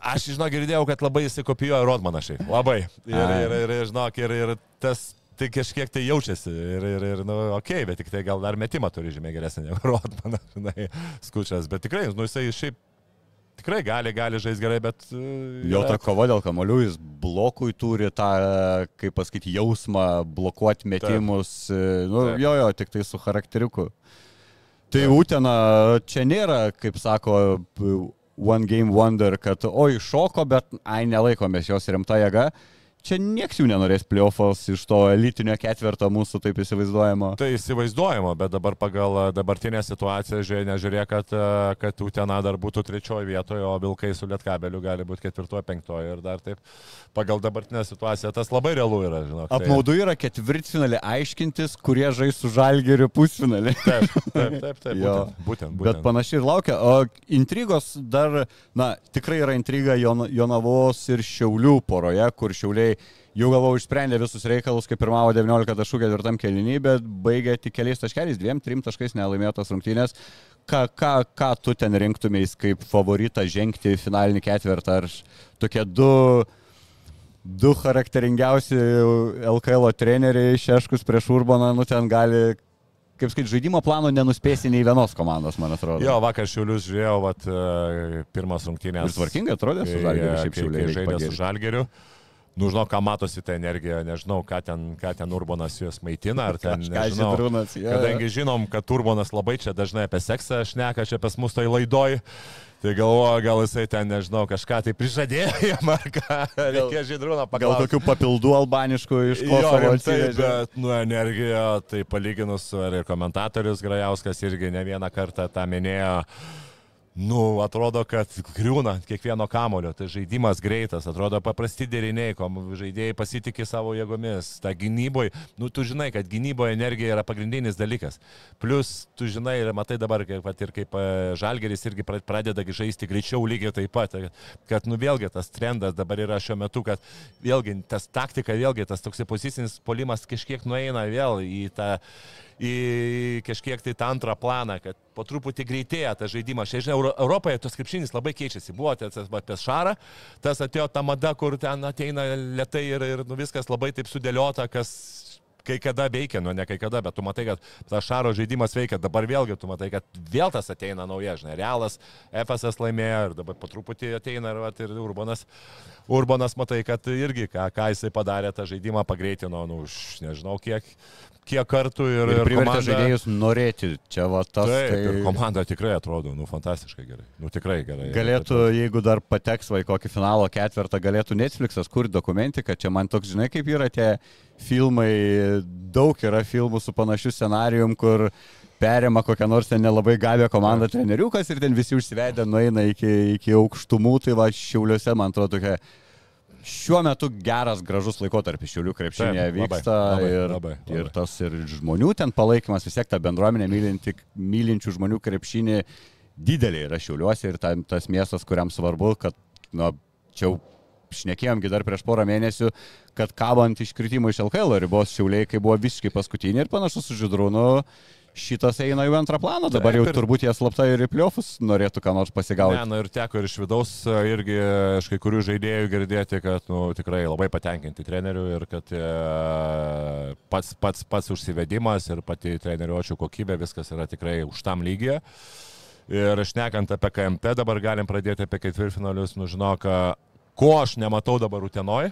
Aš, žinok, girdėjau, kad labai jisai kopijuoja Rodmaną šiaip. Labai. Ir, ir, ir, ir žinok, ir, ir tas tai kažkiek tai jaučiasi. Ir, ir, ir nu, okei, okay, bet tik tai gal dar metimą turi žymiai geresnį negu Rodmanas, žinai, skučias. Bet tikrai, nu, jisai šiaip tikrai gali, gali žaisti gerai, bet... uh, Jo ta kova dėl kamolių, jis blokui turi tą, kaip pasakyti, jausmą blokuoti metimus. Nu, Taip. jo, jo, tik tai su charakteriuku. Tai Utena čia nėra, kaip sako, One Game Wonder, kad oi šoko, bet ai nelaikomės jos rimta jėga. Čia nieks jų nenorės playoffs iš to elitinio ketvirto mūsų taip įsivaizduojamo. Tai įsivaizduojama, bet dabar pagal a, dabartinę situaciją, žiūrėk, nežiūrėk, kad, a, kad Utena dar būtų trečioje vietoje, o Vilkai su Lietkabeliu gali būti ketvirtoje, penktoje ir dar taip. Pagal dabartinę situaciją tas labai realu yra, žinok. tai- Apmaudu yra ketvirtfinalį aiškintis, kurie žais su žalgeriu pusfinalį. Taip, taip, taip, taip būtent, būtent, būtent. Bet panašiai ir laukia. O intrigos dar, na, tikrai yra intriga Jon, Jonavos ir Šiaulių poroje, kur Šiauliai jau galvau išsprendė visus reikalus, kai pirmavo 19 taškų ketvirtam kelinį, bet baigė tik keliais taškeliais, dviem, trim taškais nelaimėtos rungtynės. Ką, ką, ką tu ten rinktumės kaip favoritą žengti į finalinį ketvirtą? Ar tokie du, du charakteringiausi LKL treneriai, Šeškus prieš Urbaną, nu ten gali, kaip skait, žaidimo plano nenuspėsi nei vienos komandos, man atrodo. Jo, vakar Šiaulius žiūrėjau, vat, e, pirmas rungtynės. Ir tvarkingai atrodė su Žalgiriu, šiaip Šiauliai žaidė su. Žalgeriu. Nu, žinau, ką matosi ta energija, nežinau, ką ten, ką ten Urbanas juos maitina, ar ten, nežinau. Žydrūnas, jo, jo. Kadangi žinom, kad Urbanas labai čia dažnai apie seksą šneka, čia pas mus tai laidoj, tai galvoju, gal jisai ten, nežinau, kažką tai prižadėjo jam, ar ką, reikia Žydrūną Gal pagalvoti. tokių papildų albaniškų iš Kosovo atsivežė. bet, nu, energija, tai palyginus ir komentatorius Grajauskas irgi ne vieną kartą tą minėjo. Nu, atrodo, kad griūna ant kiekvieno kamulio, tai žaidimas greitas, atrodo paprasti deriniai, kom žaidėjai pasitikė savo jėgomis, ta gynyboje, nu, tu žinai, kad gynyboje energija yra pagrindinis dalykas. Plus, tu žinai ir matai dabar, vat ir kaip e, Žalgeris irgi pra- pradeda žaisti greičiau lygiai taip pat, kad, nu, vėlgi tas trendas dabar yra šiuo metu, kad vėlgi tas taktika, vėlgi tas toks pozicinis polimas kažkiek nueina vėl į tą į kažkiek tai tą antrą planą, kad po truputį greitėja tas žaidimas. Čia, žinai, Euro- Europoje tas krepšinis labai keičiasi. Buvo tas apie šarą, tas atėjo ta mada, kur ten ateina lietai ir, ir nu, viskas labai taip sudėliota, kas kai kada veikia, nu ne kai kada, bet tu matai, kad tas šaro žaidimas veikia, dabar vėlgi tu matai, kad vėl tas ateina nauja, žinai, realas, FSS laimėjo ir dabar po truputį ateina ir, vat, ir Urbanas. Urbanas matai, kad irgi ką, ką jisai padarė, tą žaidimą pagreitino, nu, už nežinau kiek, kiek kartų ir, Ir privertė komanda- žaidėjus norėti. Čia va tas. Taip, tai... ir komanda tikrai atrodo, nu, fantastiškai gerai. Nu, tikrai gerai. Galėtų, jeigu dar pateks va į kokį finalo ketvirtą, galėtų Netflixas kurti dokumentiką. Čia man toks, žinai, kaip yra tie filmai, daug yra filmų su panašiu scenarijum, kur perima kokią nors ten nelabai gavę komandą treneriukas ir ten visi užsivedę nueina iki, iki aukštumų. Tai va, šiauliuose, man atrodo, tokia šiuo metu geras, gražus laikotarpis šiaulių krepšinėje Taip, labai, vyksta labai, ir, labai, labai. ir tas ir žmonių ten palaikymas, vis tiek ta bendruomenė mylinti, mylinčių žmonių krepšinį didelė yra šiauliuose ir ta, tas miestas, kuriam svarbu, kad nu, čia jau šnekėjomgi dar prieš porą mėnesių, kad kabant iškritimo iš LKL ribos šiauliai, kai buvo visiškai paskutinė ir panašus su Židrūnu. Šitas eina į antrą planą, dabar jau turbūt jie slapta ir į pliofus norėtų ką nors pasigauti. Ne, na ir teko ir iš vidaus e, irgi iš kai kurių žaidėjų girdėti, kad nu, tikrai labai patenkinti treneriu ir kad e, pats, pats, pats užsivedimas ir pati treneriuočių kokybė, viskas yra tikrai už tam lygiai. Ir šnekant apie KMT, dabar galim pradėti apie ketvirtfinalius, nu žinok, ko aš nematau dabar Utenoj,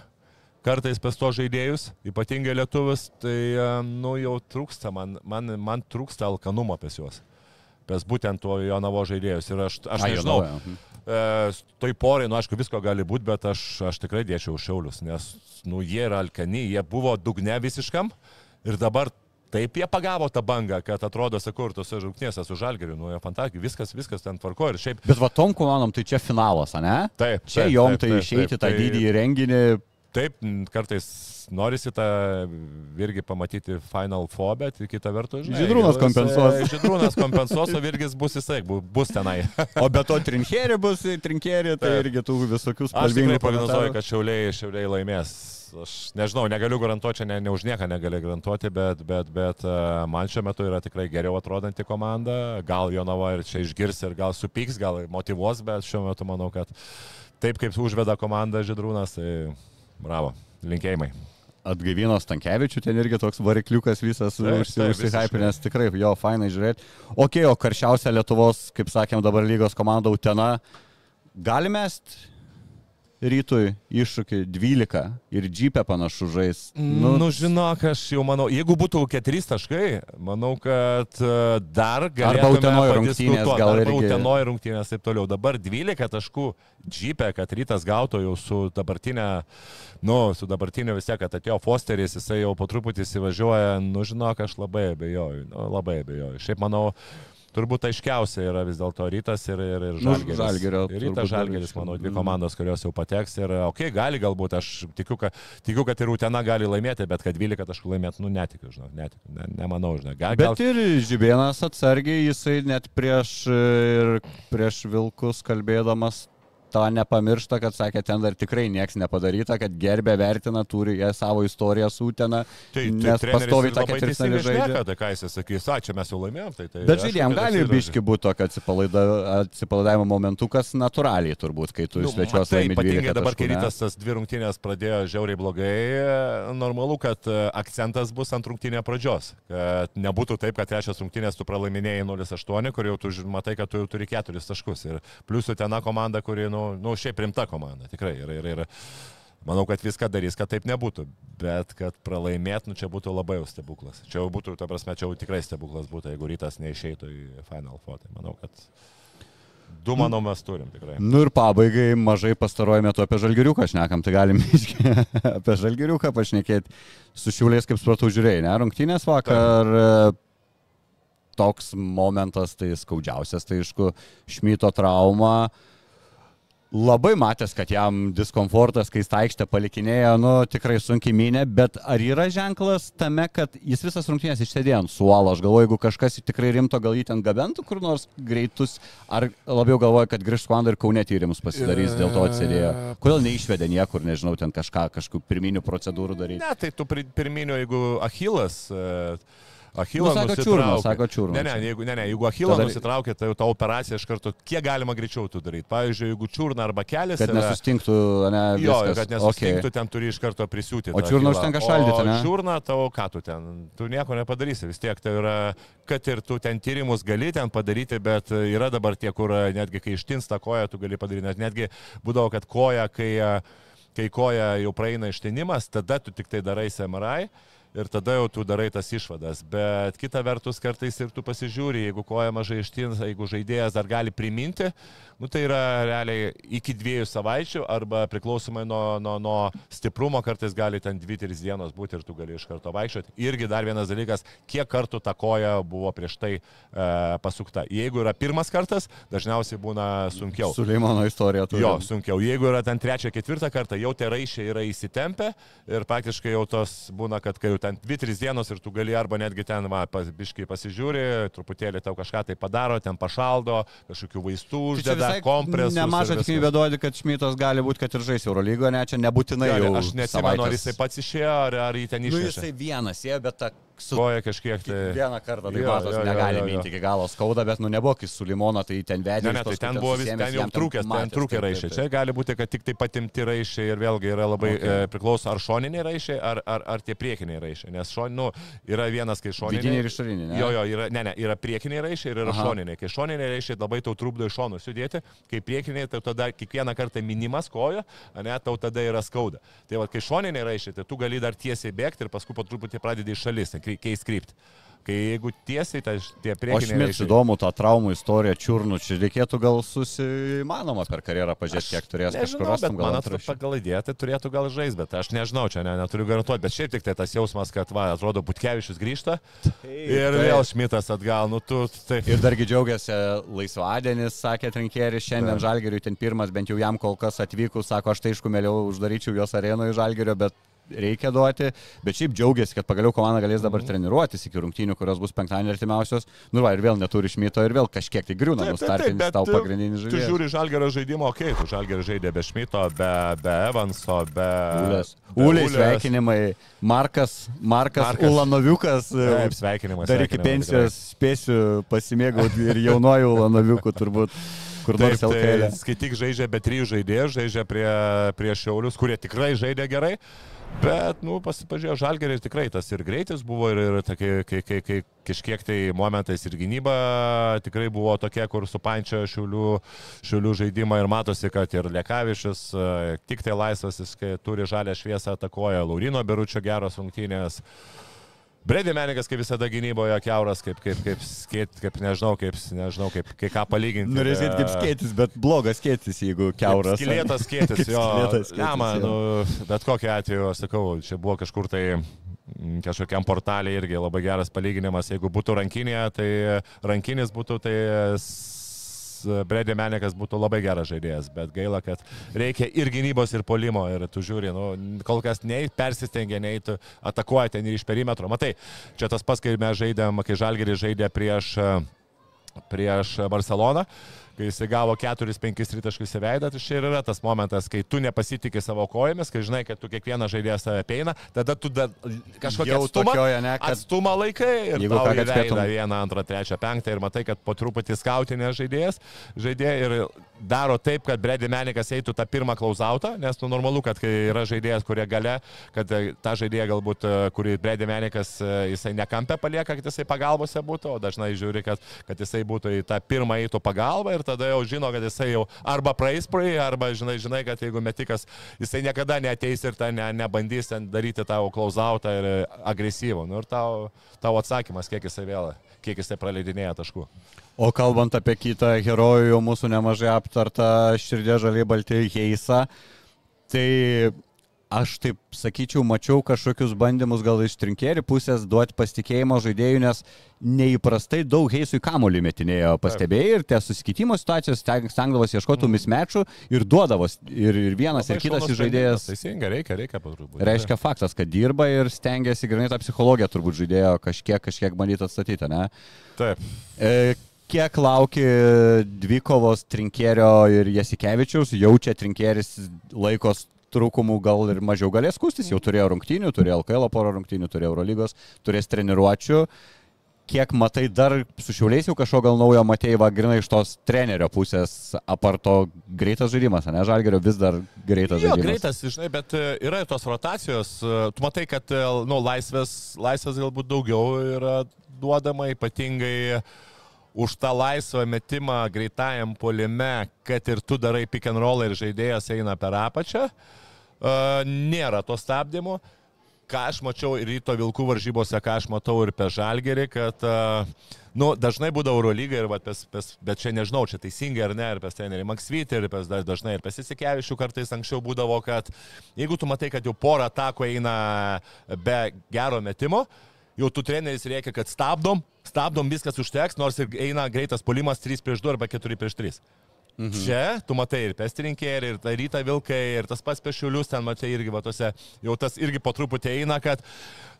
kartais pas to žaidėjus, ypatingai lietuvis, tai e, nu jau trūksta, man, man, man trūksta alkanumo pas juos. Pas būtent to Jonavo žaidėjus. Ir aš, aš Ai, nežinau, mhm. E, toj porai, nu aišku, visko gali būti, bet aš, aš tikrai dėčiau šiaulius, nes, nu, jie yra alkani, jie buvo dugne visiškam ir dabar taip jie pagavo tą bangą, kad atrodo, sakau, ir tose žauknėse su žalgeriu, nu, jie fantastika, viskas, viskas ten tvarko ir šiaip. Bet va tom komandom tai čia finalas, ne? Taip, Čia jom tai išeiti tą tai- didįjį renginį. Taip, kartais norisi tą irgi pamatyti Final Four, bet kita vertus, žinai. Žydrūnas kompensuos. Žydrūnas kompensuos, o Virgis bus jisai, bu- bus tenai. O be to trinkerį bus, trinkerį, tai irgi tų visokių Aš tikrai prognozuoju, kad šiauliai, šiauliai laimės. Aš nežinau, negaliu garantuoti, čia ne, ne už nieką negaliu garantuoti, bet, bet, bet e, man šiuo metu yra tikrai geriau atrodanti komanda. Gal Jonava ir čia išgirs ir gal supyks, gal motivuos, bet šiuo metu manau, kad taip kaip užveda komanda Židrūnas, tai bravo, linkėjimai. Atgaivino Stankievičių, ten irgi toks varikliukas visas užsihypinęs, tikrai jo, fainai žiūrėti. Ok, o karščiausia Lietuvos, kaip sakėm, dabar lygos komanda Utena, galime mest rytui iššūkį 12 ir džipę panašu žais. Nu, nu, žinok, aš jau manau, jeigu būtų ketrys taškai, manau, kad e, dar galėtume Utenoj rungtynės, padiskutuot, gal arba irgi. Utenoj rungtynės taip toliau. Dabar 12 taškų džipė, kad rytas gautų jau su dabartinė, nu, su dabartinė vis tiek, kad atėjo Fosteris, jisai jau po truputį įsivažiuoja, nu, žinok, aš labai abejoju, nu, labai abejoju. Šiaip manau, Turbūt aiškiausia yra vis dėlto rytas ir, ir, ir Nu, žalgeris. Žalgirio Ir turbūt rytas žalgeris, manau, dvi komandos, kurios jau pateks. Ir, okei, okay, gali galbūt, aš tikiu, kad, tikiu, kad ir Utena gali laimėti, bet kad 12 taškų laimėti, nu, netikiu, žinok, netikiu, ne, nemanau, žinok. Gal, gal, Bet ir Žibėnas atsargiai, jisai net prieš, ir prieš Vilkus kalbėdamas tą nepamiršta, kad sakė, ten dar tikrai nieks nepadaryta, kad gerbė, vertina, turi jie savo istoriją su Utena, tai, tai nes pastovi tą žaidžia. šneka, Tai ką jis sakys, a, čia mes jau laimėjom, tai tai... Bet aišku, žaidėjim kad gali biški būti tokio atsipalaida, atsipalaidavimo momentukas natūraliai turbūt, kai tu Nu, svečiuos laimi ypatingai 12 dabar, kai rytas tas dvi rungtynės pradėjo žiauriai blogai, normalu, kad e, akcentas bus ant rungtynė pradžios. Kad nebūtų taip, kad trečias rungtynės tu pralaiminėjai 0-8, kur jau tu matai, kad tu jau turi keturis taškus. Ir plius Utena komanda, kuri, nu, nu šiaip rimta komanda, tikrai. Ir, ir, ir manau, kad viską darys, kad taip nebūtų. Bet kad pralaimėt, nu čia būtų labai jau stebuklas. Čia jau būtų, ta prasme, čia jau tikrai stebuklas būtų, jeigu rytas neišeitų į Final Four. Tai manau, kad du, manau, mes turim tikrai. Nu ir pabaigai mažai pastaruoju metu apie žalgiriuką šnekam, tai galim apie žalgiriuką pašnekėti. Su šiuliais, kaip supratau, žiūrėjai, ne? Rungtynės vakar. e, Toks momentas, tai skaudžiausias, tai aišku, Šmito trauma. Labai matęs, kad jam diskomfortas, kai tą aikštę palikinėjo, nu tikrai sunkiai minė, bet ar yra ženklas tame, kad jis visas rungtynės išsėdėjo ant suolo, aš galvoju, jeigu kažkas tikrai rimto, gal jį ten gabentų kur nors greitus, ar labiau galvoju, kad grįžtų komanda ir kaunė tyrimus pasidarys, dėl to atsėdėjo. Kodėl neišvedė niekur, nežinau, ten kažką, kažkokių pirminių procedūrų daryti. Ne, tai tu pri- pirminio, jeigu Achilas. e, Achilą Nu, sako čiurnos, sako čiurnos. Ne, ne, jeigu, ne, ne, jeigu Achilą Tada- nusitraukė, tai jau ta operacija iš karto kiek galima greičiau tu daryti. Pavyzdžiui, jeigu čiurna arba kelias. Kad yra- nesustinktų, ne, Jo, viskas. kad nesustinktų, Okay. ten turi iš karto prisiūti. O Achilą. užtenka šaldyti, ne? O čiurną tavo, ką tu ten, tu nieko nepadarysi, vis tiek tai yra, kad ir tu ten tyrimus gali ten padaryti, bet yra dabar tie, kur netgi kai ištinsta koja, tu gali padaryti, net netgi būdavo, kad koja, kai, kai koja jau praeina ištinimas, tada tu tik tai darai MRI. Ir tada jau tu darai tas išvadas. Bet kita vertus, kartais ir tu pasižiūri, jeigu koja mažai ištins, jeigu žaidėjas dar gali priminti, nu, tai yra realiai iki dviejų savaičių arba priklausomai nuo, nuo, nuo stiprumo kartais gali ten dvi, trys dienos būti ir tu gali iš karto vaikščioti. Irgi dar vienas dalykas, kiek kartų ta koja buvo prieš tai e, pasukta. Jeigu yra pirmas kartas, dažniausiai būna sunkiau. Suleimano istorija turi. Jo, sunkiau. Jeigu yra ten trečią, ketvirtą kartą, jau tie raišiai yra įsitempę ir praktiškai jau tos būna, kad kai jau ten ten 2-3 dienos ir tu gali arba netgi ten, va, pas, biškai pasižiūri, truputėlį tau kažką tai padaro, ten pašaldo, kažkokių vaistų Tai uždeda, visai kompresus. Nemaža tikimybė duodi, kad Šmitas gali būti, kad ir žais Eurolygoje, ne, čia nebūtinai Gali, jau Aš neatsimenu, ar jisai pats išėjo, ar, ar jį ten Nu, išėjo. jisai vienas, jie, bet ta su Koja kažkiek tai. Vieną kartą, tai matos, negali minti iki galo skauda, bet nu nebuvo, kai su Limono, tai ten vedė. Ne, ne, tai ten buvo vis, ten jau trūkęs, ten trūkė raišiai. Čia gali būti, kad tik tai patimti raišiai ir vėlgi yra labai Okay. e, priklauso ar šoniniai raišiai, ar, ar, ar tie priekiniai raišiai. Nes šon, nu, yra vienas, kai šoniniai. Vidiniai ir išoriniai? Jo, jo, yra, ne, ne, yra priekiniai raišiai ir yra Aha. šoniniai. Kai šoniniai raišiai labai tau trukdo iš šonų sudėti, kai priekiniai, tai tada kiekvieną kartą minimas koja, ne, tau tada yra skauda. Tai va, kai šoniniai raišiai, tai tu gali dar tiesiai bėgti ir paskui po truputį pradedi iš šalis, keis krypti. Kai jeigu tiesiai, tai tie priekiniai Šmits įdomu tą traumų istoriją, čiurnų, čia reikėtų gal susimanoma per karjerą pažiūrėti, kiek turės kažkur Nežinau, bet rastum, man atrodo, pagal idėją tai turėtų gal žaisti, bet aš nežinau, čia ne, neturiu garantuoti, bet šiaip tik tai tas jausmas, kad, va, atrodo, Butkevičius grįžta ir taip. vėl Šmitas atgal, nu tu, tai... Ir dargi džiaugiasi laisvadienis, sakė Trinkėris, šiandien Žalgeriui ten pirmas, bent jau jam kol kas atvykus, sako, aš tai aišku, mėliau uždaryčiau jos arenoje Žalgerio, bet reikia duoti, bet šiaip džiaugiasi, kad pagaliau komanda galės dabar Mhm. treniruotis iki rungtynių, kurios bus penktadienį artimiausios. Nu, va, ir vėl neturi šmito ir vėl kažkiek tai griūna, nustartinis tau tu- pagrindinis Tu žaidėjas. žiūri Žalgerio žaidimo, okei, okay, tu Žalgerio žaidė be Šmito, be, be Evanso, be... Ulės. Ulės. sveikinimai. Markas, Markas, Markas. Ulanoviukas. Taip, sveikinimas. Dar iki sveikinimai, pensijos spėsiu pasimėgauti ir jaunoju Ulanoviuku turbūt. Kur nors Taip, tai LKL. skaityk žaidžia be trijų žaidėjų, žaidžia prie, prie Šiaulius, kurie tikrai žaidė gerai. Bet, nu, pasipažiūrėjau, žalgerį ir tikrai tas ir greitis buvo, ir, ir tokie, kai, kai, kai kažkiek tai momentais ir gynyba tikrai buvo tokia, kur supančio šiulių, šiulių žaidimą ir matosi, kad ir Lekavičius e, tik tai laisvas, jis turi žalę šviesą atakuoja, Laurino Beručio geros rungtynės. Bredi Menikas, kaip visada gynyboje, keuras, kaip, kaip, kaip, skėt, kaip nežinau, kaip, nežinau, kaip, kai ką palyginti. Norėsit kaip skėtis, bet blogas skėtis, jeigu keuras. Skilėtas skėtis, Kaip jo. skylėtas skėtis, Ne, man, jo. nu, bet kokiu atveju, aš sakau, čia buvo kažkur tai mm, kažkokiam portalė irgi labai geras palyginimas. Jeigu būtų rankinė, tai rankinis būtų, tai Bredė Menikas būtų labai geras žaidėjas, bet gaila, kad reikia ir gynybos, ir polimo, ir tu žiūri, nu, kol kas nei persistengia, nei tu atakuoji ten ir iš perimetro. Matai, čia tas pats, kai mes žaidėm, kai Žalgeris žaidė prieš, prieš Barceloną kai jis gavo 4-5 tritaškus į veidą, tai čia ir yra tas momentas, kai tu nepasitikė savo kojomis, kai žinai, kad tu kiekvieną žaidėją save peina, tada tu da, kažkokią Jau atstumą, tokioje, ne, kad- atstumą laikai ir tau į veidą vieną, antrą, trečią, penktą ir matai, kad po truputį skautinė žaidėjas žaidė ir daro taip, kad Bredi Menikas eitų tą pirmą klausautą, nes nu normalu, kad kai yra žaidėjas, kurie gale, kad e, tą žaidėją galbūt, e, kurį Bredi Menikas, e, jisai nekampę palieka, kad jisai pagalbose būtų, o dažnai žiūri, kad, kad jisai būtų į tą pirmą eitų pagalbą ir tada jau žino, kad jisai jau arba praeis praeis, arba žinai, žinai, kad jeigu metikas, jisai niekada neteis ir ten ne, nebandys daryti tavo klausautą ir agresyvų. Nu, ir tau, tavo atsakymas, kiek jisai vėl, kiek jisai praleidinėja taškų. O kalbant apie kitą herojų, jau mūsų nemažai aptartą širdė žaliai balti Heisa, tai aš taip sakyčiau, mačiau kažkokius bandymus gal iš trinkėrių pusės duoti pasitikėjimo žaidėjų, nes neįprastai daug Heisui kamuolį metinėjo pastebėjai ir tie susikeitimo situacijos steng- stengdavosi ieškoti mismečių ir duodavos ir, ir vienas ir kitas žaidėjas. Teisingai, reikia, reikia patruputį. Reiškia faktas, kad dirba ir stengiasi grinai tą psichologiją turbūt žaidėjo kažkiek, kažkiek bandyti atstatyti, ne? Taip. E, kiek lauki dvikovos trinkėrio ir Jasikevičiaus, jaučia trinkėris laikos trūkumų gal ir mažiau galės kustis, jau turėjo rungtynių, turėjo LKL porą rungtynių, turėjo Eurolygos, turės treniruočių. Kiek matai dar su šiauliais jau kažko gal naujo matėjai, va, grinai iš tos trenerio pusės, aparto greitas žaidimas, ne, Žalgerio vis dar greitas Jo, žaidimas. greitas, žinai, bet e, yra ir tos rotacijos. e, Tu matai, kad e, nu, laisvės, laisvės galbūt daugiau yra duodama, ypatingai už tą laisvą metimą greitajam polime, kad ir tu darai pick and roll ir žaidėjas eina per apačią. e, Nėra to stabdymo. Ką aš mačiau ryto Vilkų varžybose, ką aš matau ir per Žalgerį, kad uh, nu, dažnai būdavo Eurolyga, ir, vat, pes, pes, bet čia nežinau, čia teisingai ar ne, ir pas trenerių Maksvitį, ir pas, dažnai ir pasisikevišių kartais anksčiau būdavo, kad jeigu tu matai, kad jau porą atakų eina be gero metimo, jau tu treneris reikia, kad stabdom, stabdom, viskas užteks, nors ir eina greitas polimas 3 prieš 2 arba 4 prieš 3. Mhm. Čia tu matai ir pestirinkėrį, ir tą rytą vilkai, ir tas pats pešiulius ten matai irgi, va, tose, jau tas irgi po truputį eina, kad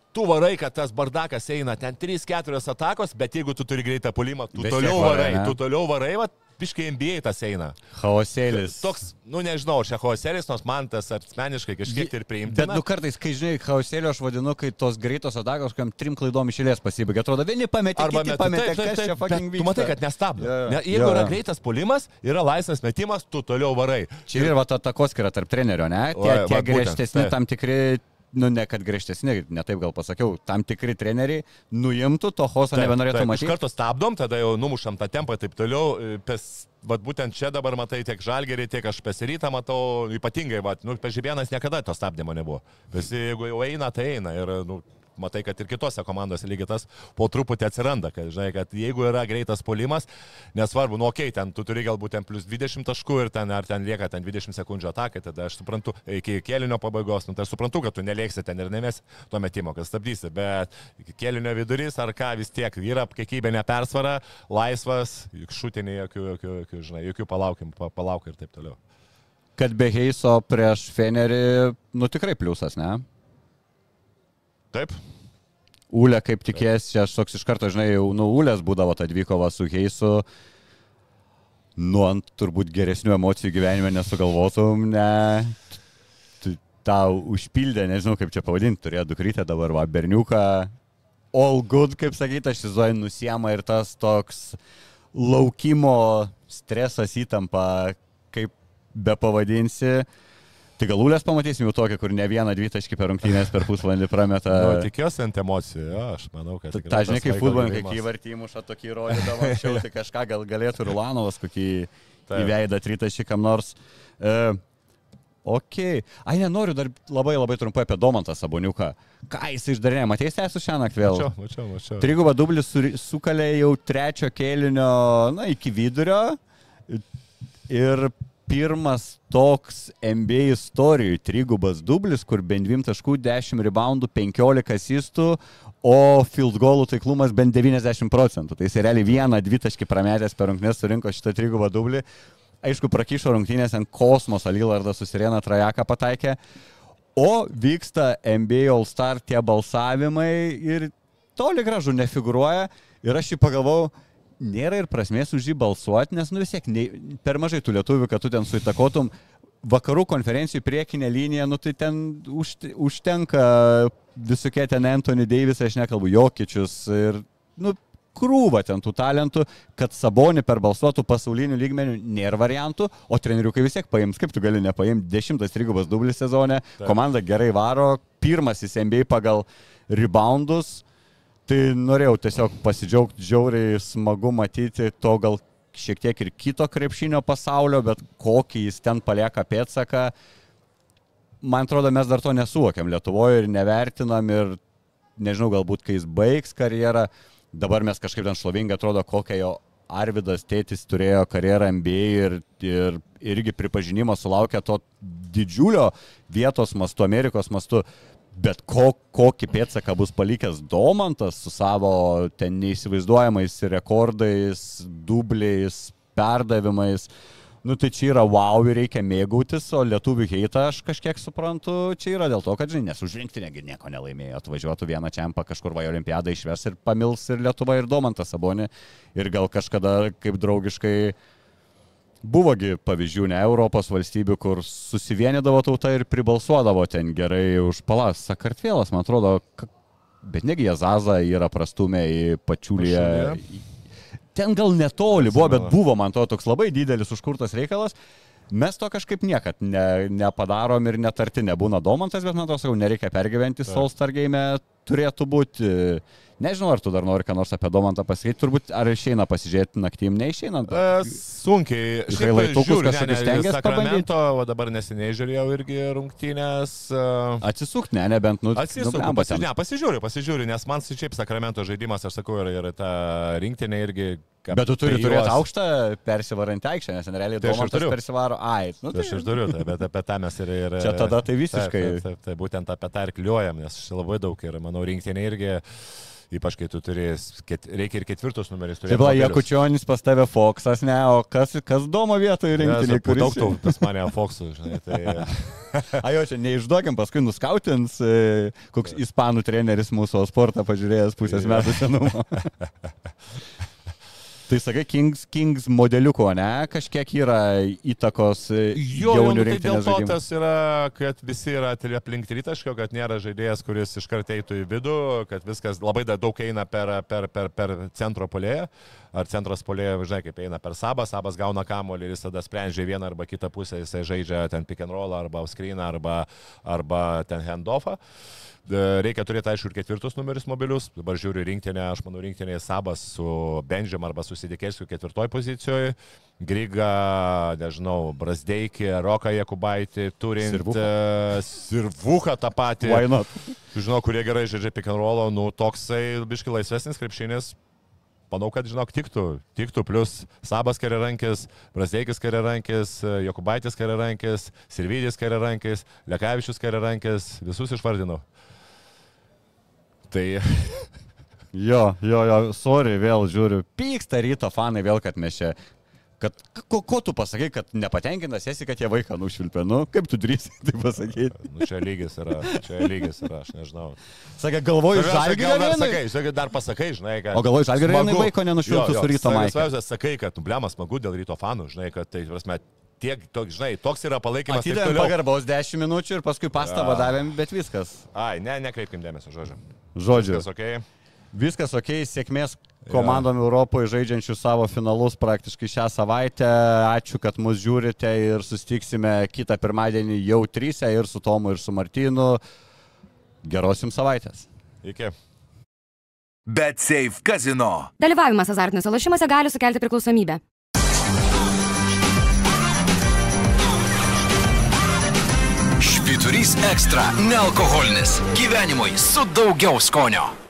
tu varai, kad tas bardakas eina ten 3-4 atakos, bet jeigu tu turi greitą pulimą, tu Vis toliau varai, varai, tu toliau varai, va, piškai NBA tas eina. Chaosėlis. Toks, nu nežinau, čia hoselis, nors man tas asmeniškai kažkiek ir Bet, priimtina. nu, kartais, kai žinai, chaosėlio aš vadinu, kai tos greitos atakos, kam trim klaidom išėlės pasibaigia. Atrodo, vieni pametė, Arba kiti pametė, Taip, taip, kas čia taip, fucking bet Tu matai, kad nestabdo. Jo. Ne, jeigu Jo, yra greitas pulimas, yra laisvas metimas, tu toliau varai. Čia ir va ta takoskira tarp trenerio, ne? Tie, tie griežtesni taip. tam tikri, nu ne kad griežtesni, ne taip gal pasakiau, tam tikri treneriai nuimtų, to hoso nebenorėtų taip, Iš matyti. karto stabdom, tada jau numušam tą tempą ir taip toliau. Pes, vat būtent čia dabar matai tiek žalgerį, tiek aš pesirytą matau, ypatingai, vat, nu, pežibienas niekada to stabdymo nebuvo. Visi, jeigu jau eina, tai eina. Ir, nu, matai, kad ir kitose komandose lygiai tas po truputį atsiranda, kad, žinai, kad jeigu yra greitas polimas, nesvarbu, nu, okei, okay, ten tu turi galbūt ten plus 20 taškų ir ten, ar ten lieka ten 20 sekundžių atakai, tada aš suprantu, iki kėlinio pabaigos, nu, tai aš suprantu, kad tu nelėksi ten ir nemes to metimo, kad stabdysi, bet kėlinio vidurys ar ką vis tiek yra kiekybinė persvara, laisvas, šutinė, jokių, jokių, jokių, žinai, jokių palaukim, pa- palauk ir taip toliau. Kad be Heiso prieš Fenerį, nu tikrai pliusas, ne? Taip, Ūlė, kaip tikės, čia aš toks iš karto, žinai, jau nu Ūlės būdavo ta dvikova su Heisu. Nu, ant turbūt geresnių emocijų gyvenime nesugalvotum, ne. Tau užpildė, nežinau kaip čia pavadinti, turėjo dukrytę dabar, va, berniuką. All good, kaip sakyti, aš įsivaizduoju, nusiema ir tas toks laukimo stresas įtampa, kaip be pavadinsi. Tai galūlės pamatysim jau tokią, kur ne vieną, dvi taškį per rungtynės per pusvalandį prameta. nu, tikiuosi ant emocijų, jo, aš manau, kad... Ta, žinai, kaip futbolininkai, kai įvartį įmuša tokį rodydavo anksčiau, tai kažką gal galėtų ir Ulanovas kokį Taip. įveidą tritašį kam nors. E, ok. Ai, nenoriu dar labai labai trumpai apie Domantą Saboniuką. Ką jis išdarė, matėsi esu šią naktį vėl? Mačiau, mačiau, mačiau. Trigubą dublį su- sukalė jau trečio kėlinio, na, iki vidurio. Ir pirmas toks NBA istorijų trigubas dublis, kur bent 2 taškų, 10 reboundų, 15 asistų, o field goalų taiklumas bent 90 procentų. Tai jis realiai vieną, dvi taškį prametęs per rungtynės surinko šitą trigubą dublį. Aišku, prakyšo rungtynės ant kosmoso, Lilardas susirena trajeką pataikė. O vyksta NBA All Star tie balsavimai ir toli gražu nefiguruoja. Ir aš jį pagalvojau, nėra ir prasmės už jį balsuoti, nes nu vis tiek nei, per mažai tų lietuvių, kad tu ten suitakotum. Vakarų konferencijų priekinę liniją, nu tai ten užte, užtenka visokie ten Anthony Davis, aš nekalbu, Jokičius ir, nu, krūva ten tų talentų, kad Sabonį per balsuotų pasaulinių lygmenių nėra variantų, o treneriukai vis tiek paims, kaip tu gali nepaimti, dešimtas trigubas dublis sezone, komanda gerai varo, pirmasis NBA pagal reboundus, Tai norėjau tiesiog pasidžiaugti, žiauriai smagu matyti to gal šiek tiek ir kito krepšinio pasaulio, bet kokį jis ten palieka pėtsaką. Man atrodo, mes dar to nesuvokiam Lietuvoje ir nevertinam ir nežinau, galbūt kai jis baigs karjerą, dabar mes kažkaip ten šlovingai atrodo, kokią jo Arvidas tėtis turėjo karjerą MBA ir, ir irgi pripažinimo sulaukė to didžiulio vietos mastu, Amerikos mastu. Bet ko, kokį pėdsaką bus palikęs Domantas su savo ten neįsivaizduojamais rekordais, dubliais, perdavimais. Nu tai čia yra wow ir reikia mėgautis, o lietuvių heitą aš kažkiek suprantu, čia yra dėl to, kad, žinai, nes užrinkti negi nieko nelaimėjo, atvažiuotų vieną čempą kažkur va į olimpiadą išves ir pamils ir Lietuva ir Domantas Sabonė ir gal kažkada kaip draugiškai Buvogi pavyzdžių, ne Europos valstybių, kur susivienydavo tauta ir pribalsuodavo ten gerai už palas. Sakartvėlas, man atrodo, bet negi jie Zaza yra prastumę į pačiulį. Ten gal netoli buvo, bet buvo man to toks labai didelis užkurtas reikalas. Mes to kažkaip niekad ne, nepadarom ir netarti nebūna Domantas, bet man to sakau, nereikia pergyventi Solstar game, turėtų būti. Nežinau, ar tu dar nori ką nors apie Domantą pasakyti, turbūt ar išeina pasižiūrėti naktim, neišeina. E, Sunkiai. Žinai, laitukus kažkokius stengies Sakramento, o dabar neseniai žiūrėjau irgi rungtynės. Uh, Atsisuk, ne, nebent, nu, Atsisuku, blemba pasi, ten. ne, pasižiūriu, pasižiūriu, nes man šiaip Sakramento žaidimas, aš sakau, yra, yra ta rinktinė irgi. Bet tu turi apie turėti juos- aukštą persivarantį aikštę, nes realiai Tai Domantas persivaro. Ai, nu, Tai aš ir turiu, tai, bet apie tą mes ir... ir Čia tada tai visiškai- Taip, taip, taip, taip būtent apie tą ir kliuojam, nes labai daug ir, manau, rinktinė irgi Ypač kai tu turi, ket, reikia ir ketvirtus numeris turėti. Taip, va, Jakučionis pas tave Foxas, ne, o kas, kas domo vietoje rinktinė, kur kuris... daug tų pas mane Foxų, žinai. Tai... Ajo, čia neišduokim, paskui nuskautins, e, koks ispanų treneris mūsų sportą pažiūrėjęs pusės metų senumo. Tai sakai, Kings, Kings modeliuko, ne, kažkiek yra įtakos e, Jo, jaunių jau, tai dėl rinktinės to žaidimų. tas yra, kad visi yra aplink tritaškio, kad nėra žaidėjas, kuris iš karto eitų į vidų, kad viskas labai da- daug eina per, per, per, per centro polėją. Ar centras polėje, žinai, kaip eina per sabą, sabas gauna kamolį ir jis tada sprendžia vieną arba kitą pusę, jisai žaidžia ten pick and roll arba screen arba, arba ten handoffą. E, Reikia turėti, aišku, ir ketvirtus numerius mobilius. Dabar žiūriu rinktinę, aš manau, rinktinė Sabas su Benžiam arba susidėkėsiu ketvirtoj pozicijoje. Griga, nežinau, Brasdeikį, Roką Jakubaitį, turint Sirvuką. e, Sirvuką tą patį. Žinau, kurie gerai žaidžia pick and roll, nu toksai biški laisvesnis krepšinis. Manau, kad, žinok, tiktų. Tiktų, plus Sabas karirankis, Brasdeikis karirankis, Jokubaitis karirankis, Sirvidis karirankis, Lekavičius karirankis, visus išvardinau. Tai Jo, jo, jo, sorry, vėl žiūriu, pyksta ryto fanai vėl, kad mes čia... Kad, ko, ko tu pasakai, kad nepatenkintas esi, kad jie vaiką nušvilpė? Nu, kaip tu drįsi tai pasakyti? nu, čia lygis yra, čia lygis yra, aš nežinau. Sakė, galvoju, žalgiai. dar sakai, sakai, dar pasakai, žinai, kad... O galvoju, Smagu. Arenai vaiko nenušvilptų su ryto Maike. Svarbiausia, sakai, kad nublema smagu dėl ryto fanų, žinai, kad tai, prasme, tiek, to, žinai, toks yra palaikymas. Atidavėm pagarbos 10 minučių ir paskui pastabą Jo. davėm, bet viskas. Ai, ne, nekreipkim dėmesio, žodžiu. Žodžiu, Viskas ok. viskas ok, sėkmės komandom Europoje žaidžiančių savo finalus praktiškai šią savaitę. Ačiū, kad mus žiūrite ir sustiksime kitą pirmadienį jau trysia ir su Tomu, ir su Martinu. Geros jums savaitės. Iki. Bet Safe Casino. Dalyvavimas azartiniuose lošimuose gali sukelti priklausomybę. Švyturys ekstra - nealkoholinis. Gyvenimui su daugiau skonio.